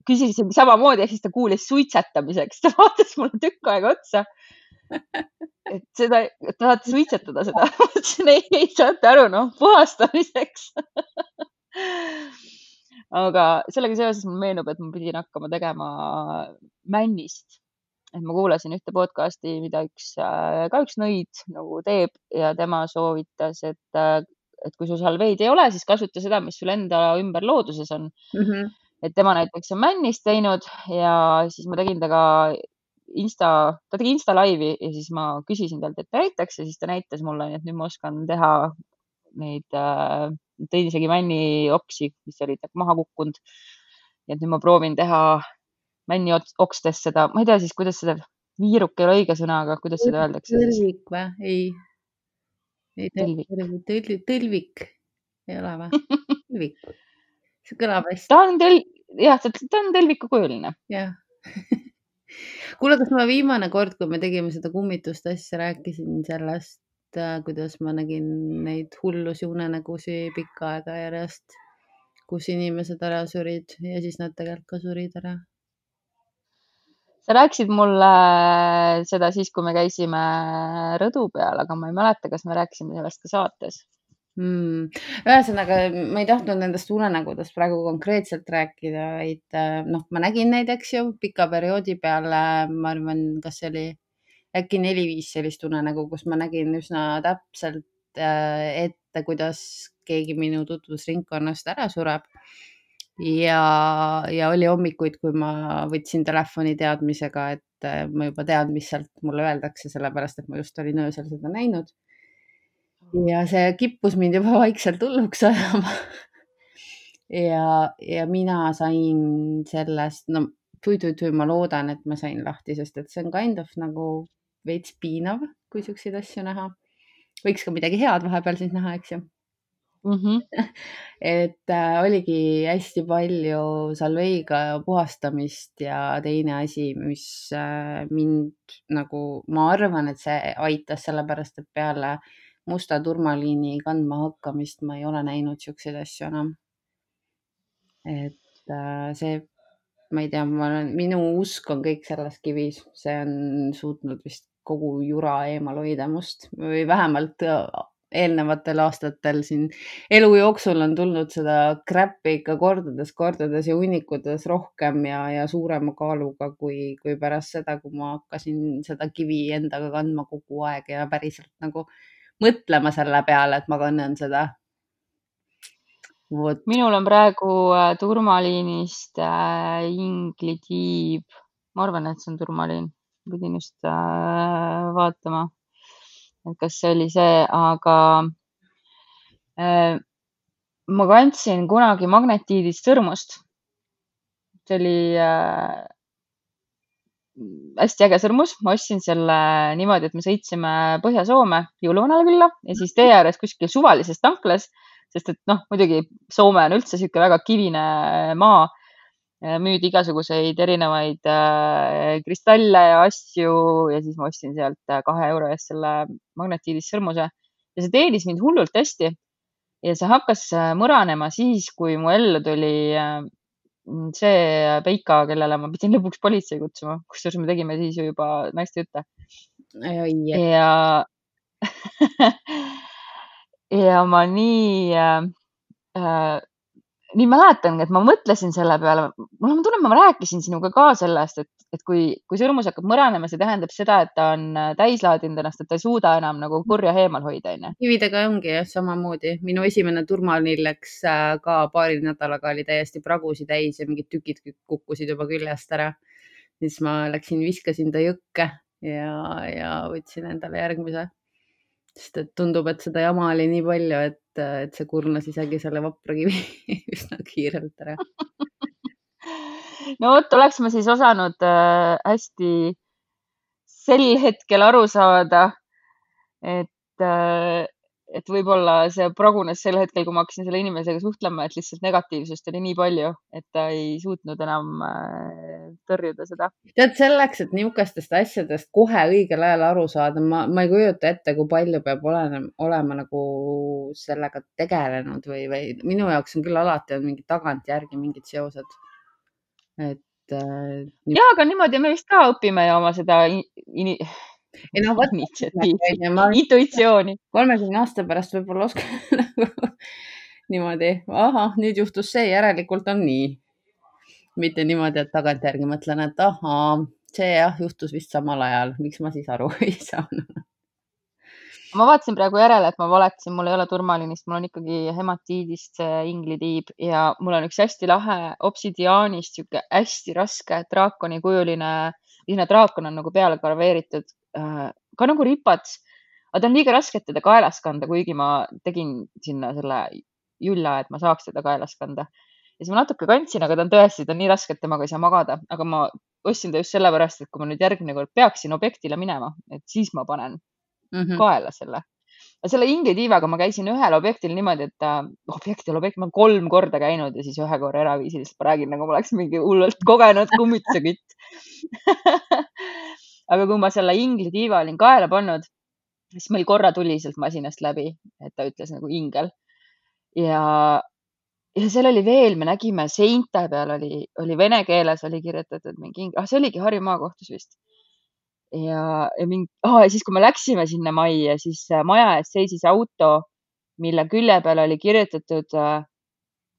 Speaker 2: küsisin samamoodi, ehk siis ta kuulis suitsetamiseks, ta vaatas mulle tükk aega otsa. et seda, tahate suitsetada seda? ma ütlesin ei, ei saate aru, noh puhastamiseks aga sellega seoses mulle meenub, et ma pidin hakkama tegema männist et ma kuulasin ühte podcast'i, mida üks, äh, ka üks nõid nagu teeb ja tema soovitas, et, äh, et kui sul salveid ei ole, siis kasuta seda, mis sul enda ümber looduses on
Speaker 3: mm. -hmm.
Speaker 2: et tema näiteks on männist teinud ja siis ma tegin temaga Insta, ta tegi Insta laivi ja siis ma küsisin talt, et ta näitaks ja siis ta näitas mulle, nii et nüüd ma oskan teha neid äh,, tõin isegi männioksi, mis olid nagu maha kukkunud. nii et nüüd ma proovin teha männi okstes seda, ma ei tea siis, kuidas seda, viiruk ei ole õige sõna, aga kuidas seda öeldakse?
Speaker 3: tõlvik või? ei. Ei tõlvik, tõlvik, ei ole või? tõlvik. see kõlab hästi.
Speaker 2: ta on tõl-, jah, ta on tõlvikukujuline.
Speaker 3: jah kuule, kas ma viimane kord, kui me tegime seda kummituste asja, rääkisin sellest, äh, kuidas ma nägin neid hullusi unenägusid pikka aega järjest, kus inimesed ära surid ja siis nad tegelikult ka surid ära
Speaker 2: sa rääkisid mulle seda siis, kui me käisime rõdu peal, aga ma ei mäleta, kas me rääkisime sellest ka saates.
Speaker 3: Mm.. ühesõnaga, ma ei tahtnud nendest unenägudest praegu konkreetselt rääkida, vaid äh, noh, ma nägin neid, eks ju, pika perioodi peale, ma arvan, kas see oli äkki neli-viis sellist unenägu, kus ma nägin üsna täpselt äh, ette, kuidas keegi minu tutvusringkonnast ära sureb ja, ja oli hommikuid, kui ma võtsin telefoni teadmisega, et äh, ma juba tean, mis sealt mulle öeldakse, sellepärast et ma just olin öösel seda näinud. ja see kippus mind juba vaikselt hulluks ajama ja, ja mina sain sellest, no tui-tui-tui, ma loodan, et ma sain lahti, sest et see on kind of nagu veits piinav, kui siukseid asju näha. võiks ka midagi head vahepeal siis näha, eks ju
Speaker 2: mm. -hmm.
Speaker 3: et äh, oligi hästi palju salveiga puhastamist ja teine asi, mis äh, mind nagu, ma arvan, et see aitas, sellepärast et peale musta turmaliini kandma hakkamist ma ei ole näinud siukseid asju enam. et äh, see, ma ei tea, ma olen, minu usk on kõik selles kivis, see on suutnud vist kogu jura eemal hoida must või vähemalt eelnevatel aastatel siin elu jooksul on tulnud seda crap'i ikka kordades, kordades ja hunnikutes rohkem ja, ja suurema kaaluga kui, kui pärast seda, kui ma hakkasin seda kivi endaga kandma kogu aeg ja päriselt nagu mõtlema selle peale, et ma kannan seda.
Speaker 2: minul on praegu äh, turmaliinist äh, inglitiib, ma arvan, et see on turmaliin, pidin just äh, vaatama et kas see oli see, aga äh, ma kandsin kunagi magnetiidist sõrmust. see oli äh, hästi äge sõrmus, ma ostsin selle niimoodi, et me sõitsime Põhja-Soome jõuluvanale külla ja siis tee ääres kuskil suvalises tanklas, sest et noh, muidugi Soome on üldse niisugune väga kivine maa müüdi igasuguseid erinevaid äh, kristalle ja asju ja siis ma ostsin sealt äh, kahe euro eest selle magnetiidist sõrmuse ja see teenis mind hullult hästi. ja see hakkas mõranema siis, kui mu ellu tuli see Peika, kellele ma pidin lõpuks politsei kutsuma, kusjuures me tegime siis ju juba naiste jutte. ja ja ma nii äh, nii mäletangi, et ma mõtlesin selle peale, mul on tunne, ma rääkisin sinuga ka sellest, et, et kui, kui sõrmus hakkab mõranema, see tähendab seda, et ta on äh, täis laadinud ennast, et ta ei suuda enam nagu kurja eemal hoida, onju.
Speaker 3: kividega ongi jah, samamoodi. minu esimene turmaliin läks äh, ka paari nädalaga oli täiesti pragusi täis ja mingid tükid kukkusid juba küljest ära. siis ma läksin, viskasin ta jõkke ja, ja võtsin endale järgmise sest et tundub, et seda jama oli nii palju, et, et see kurnas isegi selle vapra kivi üsna kiirelt ära.
Speaker 2: no vot, oleks ma siis osanud äh, hästi sel hetkel aru saada, et äh, et võib-olla see pragunes sel hetkel, kui ma hakkasin selle inimesega suhtlema, et lihtsalt negatiivsust oli nii palju, et ta ei suutnud enam äh, tõrjuda seda.
Speaker 3: tead, selleks, et niisugustest asjadest kohe õigel ajal aru saada, ma, ma ei kujuta ette, kui palju peab olema, olema nagu sellega tegelenud või, või minu jaoks on küll alati on mingid tagantjärgi mingid seosed. et
Speaker 2: äh,. ja, aga niimoodi me vist ka õpime ju oma seda in,
Speaker 3: ei no vot,
Speaker 2: intuitsiooni.
Speaker 3: kolmekümne aasta pärast võib-olla oskan nagu niimoodi, ahah, nüüd juhtus see, järelikult on nii. mitte niimoodi, et tagantjärgi mõtlen, et ahaa, see jah, juhtus vist samal ajal, miks ma siis aru ei saanud
Speaker 2: ma vaatasin praegu järele, et ma valetasin, mul ei ole turmaliinist, mul on ikkagi hematiidist inglitiib ja mul on üks hästi lahe obsidiaanist sihuke hästi raske draakonikujuline, selline draakon on nagu peale graveeritud ka nagu ripats, aga ta on liiga raske, et teda kaelas kanda, kuigi ma tegin sinna selle julla, et ma saaks teda kaelas kanda. ja siis ma natuke kandsin, aga ta on tõesti, ta on nii raske, et temaga ei saa magada, aga ma ostsin ta just sellepärast, et kui ma nüüd järgmine kord peaksin objektile minema, et siis ma panen mm -hmm. kaela selle. selle inglitiivaga ma käisin ühel objektil niimoodi, et ta, objektil, objekt, ma olen kolm korda käinud ja siis ühe korra eraviisiliselt, ma räägin nagu ma oleks mingi hullult kogenud kummituse kütt aga kui ma selle ingli tiiva olin kaela pannud, siis meil korra tuli sealt masinast läbi, et ta ütles nagu ingel. ja, ja seal oli veel, me nägime seinte peal oli, oli vene keeles oli kirjutatud mingi ingel, ah see oligi Harju maakohtus vist. ja, ja mingi ah,, ja siis, kui me läksime sinna majja, siis äh, maja ees seisis auto, mille külje peal oli kirjutatud äh,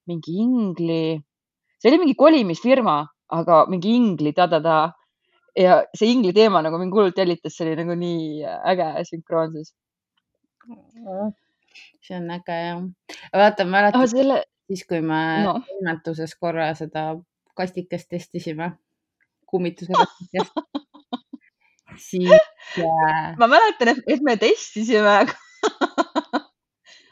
Speaker 2: mingi ingli, see oli mingi kolimisfirma, aga mingi ingli ta-ta-ta ja see ingli teema nagu mind hullult jälitas, see oli nagu nii äge sünkroonsus.
Speaker 3: see on äge jah. vaata, mäletad oh, selle... siis, kui me no. toimetuses korra seda kastikest testisime, kummituse kastikest siis
Speaker 2: äh.... ma mäletan, et me testisime aga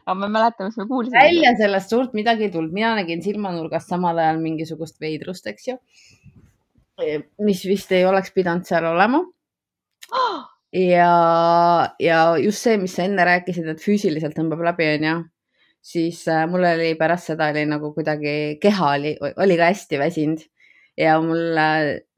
Speaker 2: ma ei mäleta, mis me kuulsime.
Speaker 3: välja sellest suurt midagi ei tulnud, mina nägin silmanurgast samal ajal mingisugust veidrust, eks ju mis vist ei oleks pidanud seal olema. ja, ja just see, mis sa enne rääkisid, et füüsiliselt tõmbab läbi, onju, siis äh, mul oli pärast seda oli nagu kuidagi keha oli, oli ka hästi väsinud ja mulle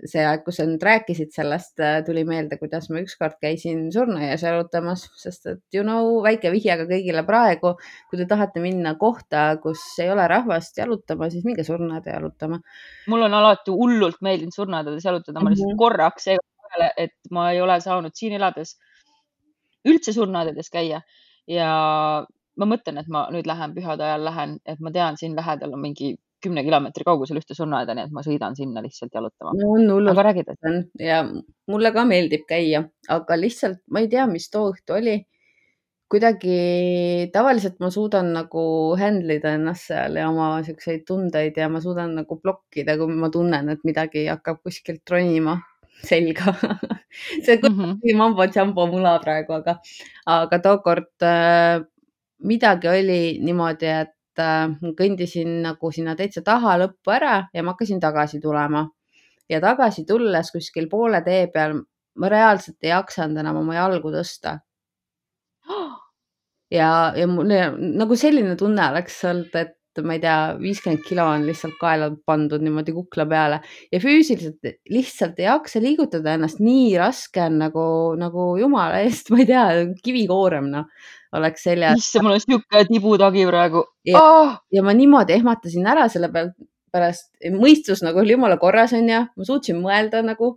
Speaker 3: see aeg, kui sa nüüd rääkisid sellest, tuli meelde, kuidas ma ükskord käisin surnuaias jalutamas, sest et you know, väike vihje ka kõigile praegu, kui te tahate minna kohta, kus ei ole rahvast jalutama, siis minge surnuaeda jalutama.
Speaker 2: mul on alati hullult meeldinud surnuaedades jalutada, ma lihtsalt mm -hmm. korraks jäin vahele, et ma ei ole saanud siin elades üldse surnuaedades käia ja ma mõtlen, et ma nüüd lähen pühade ajal lähen, et ma tean, siin lähedal on mingi kümne kilomeetri kaugusel ühte surnuaeda, nii et ma sõidan sinna lihtsalt jalutama.
Speaker 3: no on hullult.
Speaker 2: aga räägid,
Speaker 3: et? ja mulle ka meeldib käia, aga lihtsalt ma ei tea, mis too õhtu oli. kuidagi tavaliselt ma suudan nagu handle ida ennast seal ja oma siukseid tundeid ja ma suudan nagu blokkida, kui ma tunnen, et midagi hakkab kuskilt ronima selga see on mm -hmm. mambo jumbo mula praegu, aga, aga tookord äh, midagi oli niimoodi, et äh, kõndisin nagu sinna täitsa taha lõppu ära ja ma hakkasin tagasi tulema. ja tagasi tulles kuskil poole tee peal ma reaalselt ei jaksanud enam oma jalgu tõsta. ja, ja mul nagu selline tunne oleks olnud, et ma ei tea, viiskümmend kilo on lihtsalt kaela pandud niimoodi kukla peale ja füüsiliselt lihtsalt ei jaksa liigutada ennast, nii raske on nagu, nagu jumala eest, ma ei tea, kivikoorem noh, oleks seljas.
Speaker 2: issand, mul on sihuke tibutagi praegu.
Speaker 3: Ja, oh! ja ma niimoodi ehmatasin ära selle pärast mõistus nagu oli jumala korras, onju, ma suutsin mõelda nagu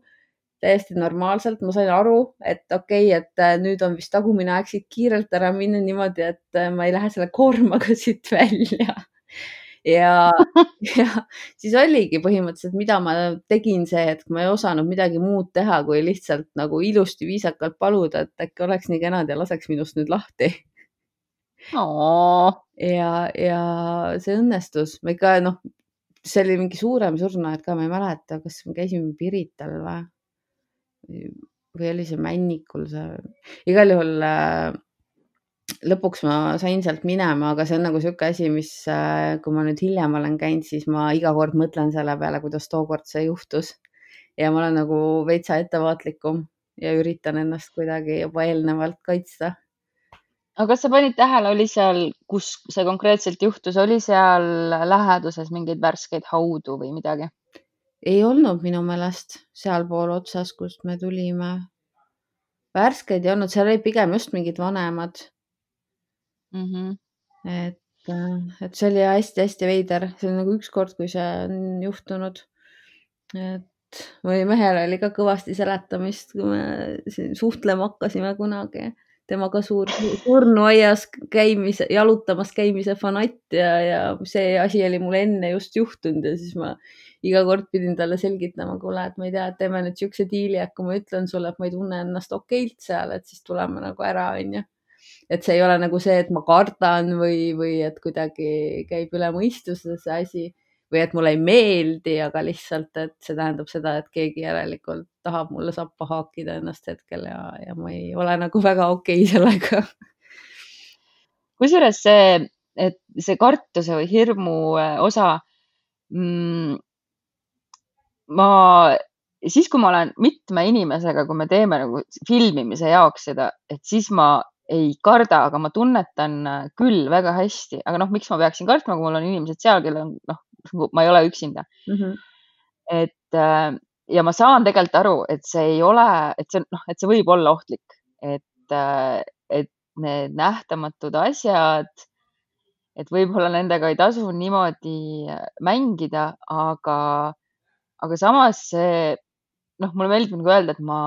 Speaker 3: täiesti normaalselt, ma sain aru, et okei okay,, et äh, nüüd on vist tagumine aeg siit kiirelt ära minna niimoodi, et äh, ma ei lähe selle koormaga siit välja ja, ja siis oligi põhimõtteliselt, mida ma tegin, see, et ma ei osanud midagi muud teha, kui lihtsalt nagu ilusti viisakalt paluda, et äkki oleks nii kenad ja laseks minust nüüd lahti. ja, ja see õnnestus, ma ikka noh, see oli mingi suurem surnuaed ka, ma ei mäleta, kas me käisime Pirital või, või oli see Männikul see, igal juhul äh, lõpuks ma sain sealt minema, aga see on nagu niisugune asi, mis, äh, kui ma nüüd hiljem olen käinud, siis ma iga kord mõtlen selle peale, kuidas tookord see juhtus. ja ma olen nagu veitsa ettevaatlikum ja üritan ennast kuidagi juba eelnevalt kaitsta.
Speaker 2: aga kas sa panid tähele, oli seal, kus see konkreetselt juhtus, oli seal läheduses mingeid värskeid haudu või midagi?
Speaker 3: ei olnud minu meelest sealpool otsas, kust me tulime. värskeid ei olnud, seal olid pigem just mingid vanemad
Speaker 2: mm. -hmm.
Speaker 3: et, äh, et see oli hästi-hästi veider, see on nagu ükskord, kui see on juhtunud. et või mehel oli ka kõvasti seletamist, kui me suhtlema hakkasime kunagi tema ka suur surnuaias käimise, jalutamas käimise fanatt ja, ja see asi oli mul enne just juhtunud ja siis ma iga kord pidin talle selgitama, kuule, et ma ei tea, teeme nüüd siukse diili, et kui ma ütlen sulle, et ma ei tunne ennast okeilt seal, et siis tuleme nagu ära, onju et see ei ole nagu see, et ma kardan või, või et kuidagi käib üle mõistuse see asi või et mulle ei meeldi, aga lihtsalt, et see tähendab seda, et keegi järelikult tahab mulle sappa haakida ennast hetkel ja, ja ma ei ole nagu väga okei okay sellega.
Speaker 2: kusjuures see, et see kartuse või hirmu äh, osa mm,. ma, siis kui ma olen mitme inimesega, kui me teeme nagu filmimise jaoks seda, et siis ma ei karda, aga ma tunnetan äh, küll väga hästi, aga noh, miks ma peaksin kartma, kui mul on inimesed seal, kellel on noh, ma ei ole üksinda mm. -hmm. et äh, ja ma saan tegelikult aru, et see ei ole, et see noh, et see võib olla ohtlik, et, äh, et need nähtamatud asjad, et võib-olla nendega ei tasu niimoodi mängida, aga, aga samas see noh, mulle meeldib nagu öelda, et ma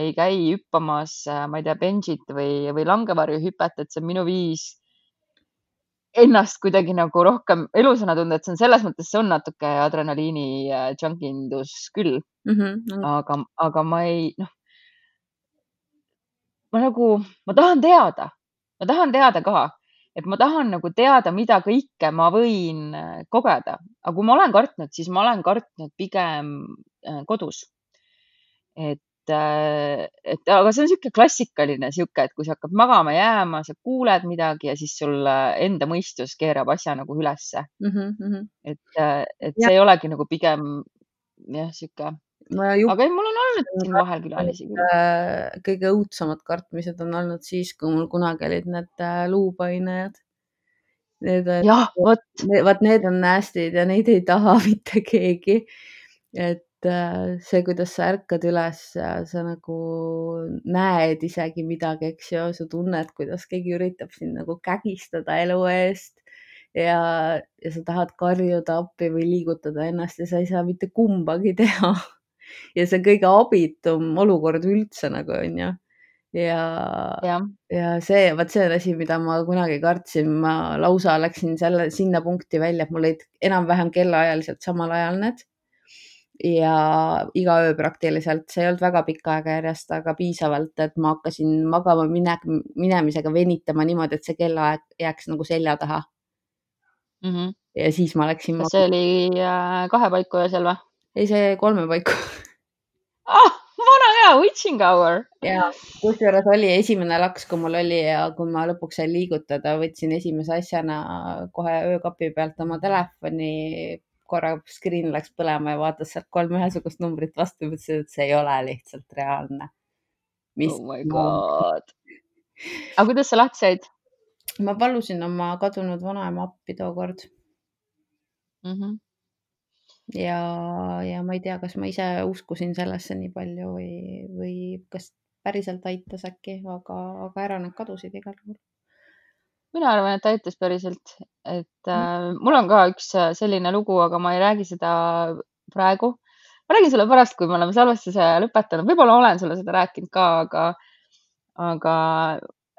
Speaker 2: ei käi hüppamas, äh, ma ei tea, bench'it või, või langevarjuhüpet, et see on minu viis ennast kuidagi nagu rohkem elusana tunda, et see on selles mõttes, see on natuke adrenaliini äh, junkindus küll mm. -hmm. aga, aga ma ei, noh, ma nagu, ma tahan teada, ma tahan teada ka, et ma tahan nagu teada, mida kõike ma võin äh, kogeda, aga kui ma olen kartnud, siis ma olen kartnud pigem kodus et, äh, et aga see on niisugune klassikaline sihuke, et kui sa hakkad magama jääma, sa kuuled midagi ja siis sul enda mõistus keerab asja nagu ülesse mm. -hmm. et, äh, et see ja. ei olegi nagu pigem jah, sihuke no juh... aga ei, mul on olnud siin vahel külalisi küll.
Speaker 3: Äh, kõige õudsemad kartmised on olnud siis, kui mul kunagi olid need luupainajad.
Speaker 2: Need, jah, vot.
Speaker 3: vot need on näästid ja neid ei taha mitte keegi et äh, see, kuidas sa ärkad üles ja sa nagu näed isegi midagi, eks ju, sa tunned, kuidas keegi üritab sind nagu kägistada elu eest ja, ja sa tahad karjuda appi või liigutada ennast ja sa ei saa mitte kumbagi teha. ja see on kõige abitum olukord üldse nagu onju ja,
Speaker 2: jah,
Speaker 3: ja see, vot see on asi, mida ma kunagi kartsin, ma lausa läksin selle, sinna punkti välja, et mul olid enam-vähem kellaajaliselt samal ajal need. Ja iga öö praktiliselt, see ei olnud väga pikka aega järjest, aga piisavalt, et ma hakkasin magama mine, minemisega venitama niimoodi, et see kellaaeg jääks nagu selja taha
Speaker 2: Mhm.
Speaker 3: ja siis ma läksin
Speaker 2: kas see oli äh, kahe paiku öösel või
Speaker 3: ei, see kolme paiku
Speaker 2: ah,? vana hea witching hour.
Speaker 3: ja kusjuures oli esimene laks, kui mul oli ja kui ma lõpuks sain liigutada, võtsin esimese asjana kohe öökapi pealt oma telefoni, korra screen läks põlema ja vaatas sealt kolm ühesugust numbrit vastu ja mõtlesin, et see ei ole lihtsalt reaalne. mis
Speaker 2: oh my god. aga kuidas sa lahti said
Speaker 3: ma palusin oma kadunud vanaema appi tookord
Speaker 2: mm? -hmm.
Speaker 3: ja, ja ma ei tea, kas ma ise uskusin sellesse nii palju või, või kas päriselt aitas äkki, aga, aga ära nad kadusid igal juhul.
Speaker 2: Mina arvan, et aitas päriselt, et äh, mul on ka üks äh, selline lugu, aga ma ei räägi seda praegu. ma räägin sulle pärast, kui me oleme salvestuse lõpetanud, võib-olla olen sulle seda rääkinud ka, aga, aga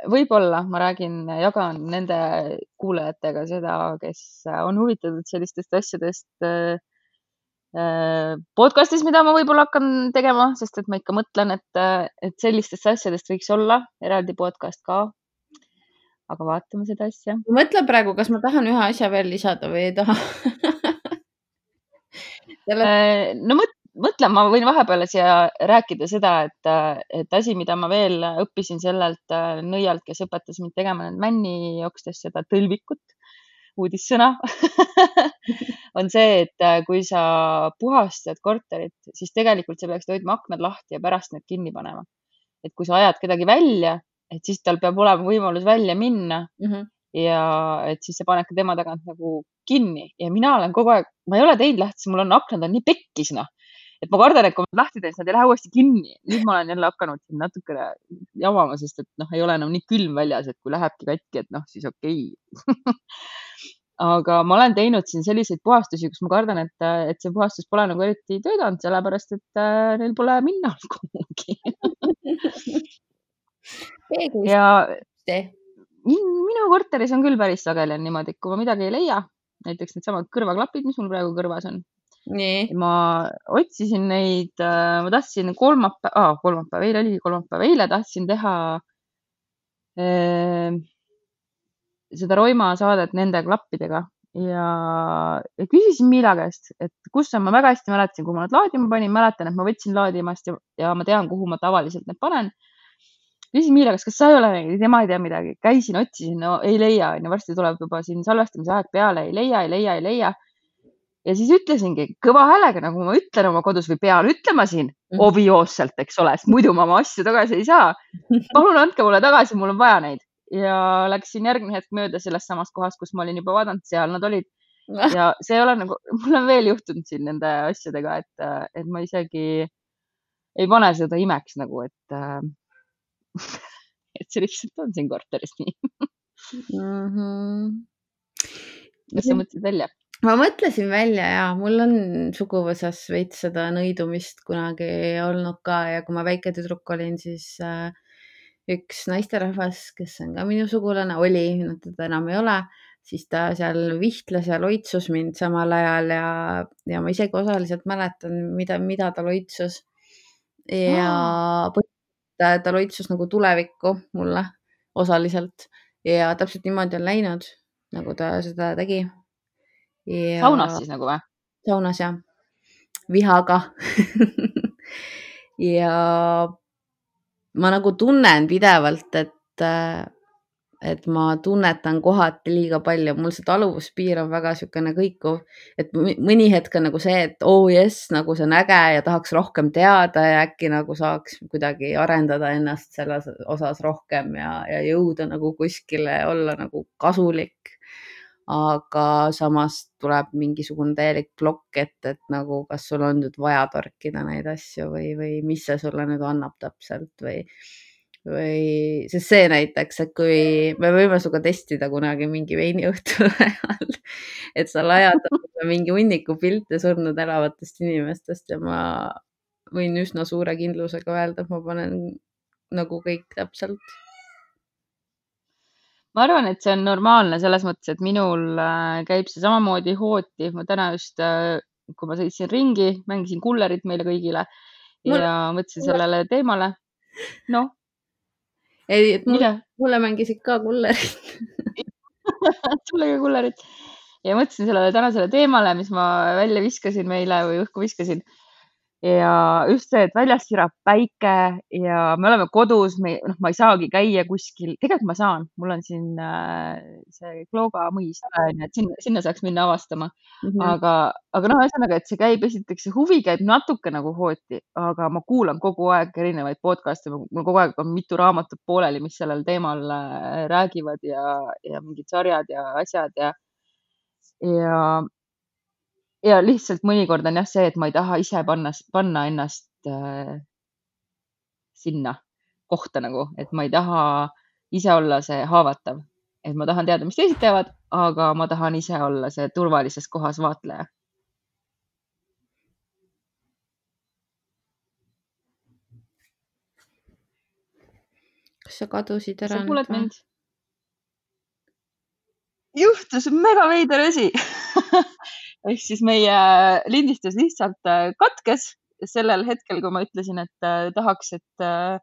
Speaker 2: võib-olla ma räägin, jagan nende kuulajatega seda, kes on huvitatud sellistest asjadest äh, äh, podcast'is, mida ma võib-olla hakkan tegema, sest et ma ikka mõtlen, et, et sellistest asjadest võiks olla eraldi podcast ka. Aga vaatame seda asja.
Speaker 3: mõtle praegu, kas ma tahan ühe asja veel lisada või ei taha selle,
Speaker 2: Äh, no mõt- mõtle, ma võin vahepeal siia rääkida seda, et, et asi, mida ma veel õppisin sellelt äh, nõialt, kes õpetas mind tegema need männi jookstes seda tõlvikut, uudissõna on see, et äh, kui sa puhastad korterit, siis tegelikult sa peaksid hoidma aknad lahti ja pärast need kinni panema. et kui sa ajad kedagi välja, et siis tal peab olema võimalus välja minna
Speaker 3: Mhm.
Speaker 2: ja et siis sa paned ka tema tagant nagu kinni ja mina olen kogu aeg, ma ei ole teinud lahti, sest mul on aknad on nii pekkis noh, et ma kardan, et kui ma lahti teen, siis nad ei lähe uuesti kinni. nüüd ma olen jälle hakanud siin natukene jamama, sest et noh, ei ole enam nii külm väljas, et kui lähebki katki, et noh, siis okei okay. aga ma olen teinud siin selliseid puhastusi, kus ma kardan, et, et see puhastus pole nagu eriti töötanud, sellepärast et äh, neil pole minna kuhugi.
Speaker 3: peeglis
Speaker 2: ja minu korteris on küll päris sageli on niimoodi, et kui ma midagi ei leia, näiteks needsamad kõrvaklapid, mis mul praegu kõrvas on, ma otsisin neid, ma tahtsin kolmapäev ah,, kolmapäev, eile oli kolmapäev, eile tahtsin teha äh, seda Roima saadet nende klappidega ja, ja küsisin Miila käest, et kus on, ma väga hästi mäletasin, kuhu ma nad laadima panin, mäletan, et ma võtsin laadimast ja, ja ma tean, kuhu ma tavaliselt need panen. Küsisin Miila käest, kas sa ei ole näinud, tema ei tea midagi, käisin, otsisin, no ei leia, onju, varsti tuleb juba siin salvestamise aeg peale, ei leia, ei leia, ei leia. ja siis ütlesingi kõva häälega, nagu ma ütlen oma kodus või pean ütlema siin
Speaker 3: Mhm.
Speaker 2: obvioosselt, eks ole, sest muidu ma oma asju tagasi ei saa. palun andke mulle tagasi, mul on vaja neid ja läksin järgmine hetk mööda sellest samast kohast, kus ma olin juba vaadanud, seal nad olid ja see ei ole nagu, mul on veel juhtunud siin nende asjadega, et, et ma isegi ei pane seda imeks nagu, et, et see lihtsalt on siin korteris nii.
Speaker 3: Mhm.
Speaker 2: kas sa mõtlesid välja?
Speaker 3: ma mõtlesin välja ja mul on suguvõsas veits seda nõidumist kunagi olnud ka ja kui ma väike tüdruk olin, siis äh, üks naisterahvas, kes on ka minu sugulane, oli, teda enam ei ole, siis ta seal vihtles ja loitsus mind samal ajal ja, ja ma isegi osaliselt mäletan, mida, mida ta loitsus. ja põhimõtteliselt ta, ta loitsus nagu tulevikku mulle osaliselt ja täpselt niimoodi on läinud, nagu ta seda tegi.
Speaker 2: saunas siis nagu või?
Speaker 3: saunas jah, vihaga ja ma nagu tunnen pidevalt, et, et ma tunnetan kohati liiga palju, mul see taluvuspiir on väga niisugune kõikuv, et mõni hetk on nagu see, et oo oh jess, nagu see on äge ja tahaks rohkem teada ja äkki nagu saaks kuidagi arendada ennast selles osas rohkem ja, ja jõuda nagu kuskile olla nagu kasulik. aga samas tuleb mingisugune täielik plokk ette, et nagu, kas sul on nüüd vaja torkida neid asju või, või mis see sulle nüüd annab täpselt või või, sest see näiteks, et kui me võime sinuga testida kunagi mingi veiniõhtu ajal, et sa lajad mingi hunniku pilte surnud elavatest inimestest ja ma võin üsna suure kindlusega öelda, et ma panen nagu kõik täpselt.
Speaker 2: ma arvan, et see on normaalne selles mõttes, et minul äh, käib see samamoodi hooti. ma täna just, äh, kui ma sõitsin ringi, mängisin kullerit meile kõigile ja mõtlesin sellele teemale. noh.
Speaker 3: Ei, et mulle, mulle mängisid ka kullerit
Speaker 2: sulle ka kullerit ja mõtlesin sellele tänasele teemale, mis ma välja viskasin meile või õhku viskasin ja just see, et väljas sirab päike ja me oleme kodus, me, noh, ma ei saagi käia kuskil, tegelikult ma saan, mul on siin äh, see Klooga mõis, et sinna, sinna saaks minna avastama mm. -hmm. aga, aga noh, ühesõnaga, et see käib, esiteks see huvi käib natuke nagu hooti, aga ma kuulan kogu aeg erinevaid podcast'e, mul kogu aeg on mitu raamatut pooleli, mis sellel teemal äh, räägivad ja, ja mingid sarjad ja asjad ja, ja ja lihtsalt mõnikord on jah see, et ma ei taha ise panna, panna ennast äh, sinna kohta nagu, et ma ei taha ise olla see haavatav, et ma tahan teada, mis teised teevad, aga ma tahan ise olla see turvalises kohas vaatleja.
Speaker 3: kas sa kadusid ära?
Speaker 2: sa kuuled mind? juhtus mega veider asi ehk siis meie lindistus lihtsalt äh, katkes sellel hetkel, kui ma ütlesin, et äh, tahaks, et, äh,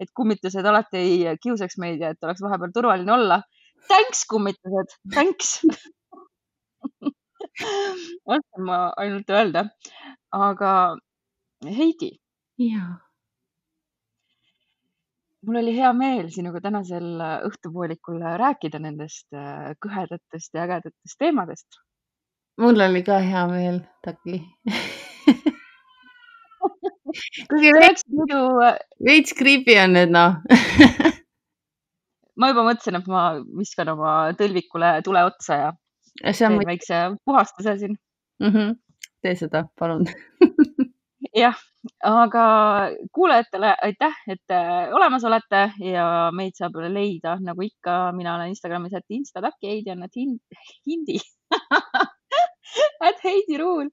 Speaker 2: et kummitused alati ei kiusaks meid ja et oleks vahepeal turvaline olla. Thanks, kummitused, thanks oskan ma ainult öelda. aga Heidi.
Speaker 3: jaa.
Speaker 2: mul oli hea meel sinuga tänasel õhtupoolikul rääkida nendest kõhedatest ja ägedatest teemadest
Speaker 3: mul oli ka hea meel, Taki. Kuigi veits muidu, äh, veits creepy on nüüd noh.
Speaker 2: Ma juba mõtlesin, et ma viskan oma tõlvikule tule otsa ja teen või... väikse puhastuse siin.
Speaker 3: Mm. -hmm. tee seda, palun.
Speaker 2: Jah, aga kuulajatele aitäh, et äh, olemas olete ja meid saab leida. Nagu ikka, mina olen Instagramis, et instataki, Heidi on, et hindi at Heidi Ruul.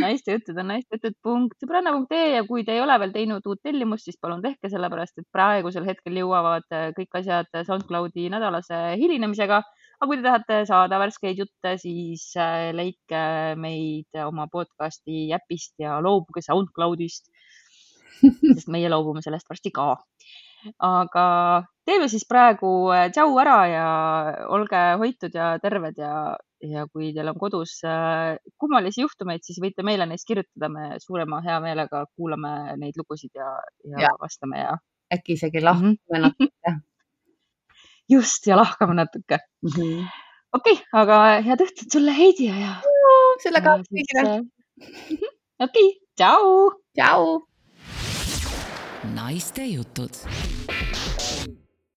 Speaker 2: naiste jutud on naiste jutud punkt sõbranna.ee ja kui te ei ole veel teinud uut tellimust, siis palun tehke, sellepärast et praegusel hetkel jõuavad äh, kõik asjad SoundCloudi nädalase hilinemisega. aga kui te tahate saada värskeid jutte, siis äh, leidke meid oma podcast'i äpist ja loobuge SoundCloudist, sest meie loobume sellest varsti ka aga teeme siis praegu äh, tšau ära ja olge hoitud ja terved ja, ja kui teil on kodus äh, kummalisi juhtumeid, siis võite meile neist kirjutada, me suurema heameelega kuulame neid lugusid ja, ja, ja. vastame ja.
Speaker 3: äkki isegi lahkame mm -hmm. natuke.
Speaker 2: just ja lahkame natuke mm -hmm.. okei okay,, aga head õhtut sulle, Heidi ja.
Speaker 3: sellega kõigile.
Speaker 2: Äh, okei, tšau.
Speaker 3: tšau
Speaker 1: naiste jutud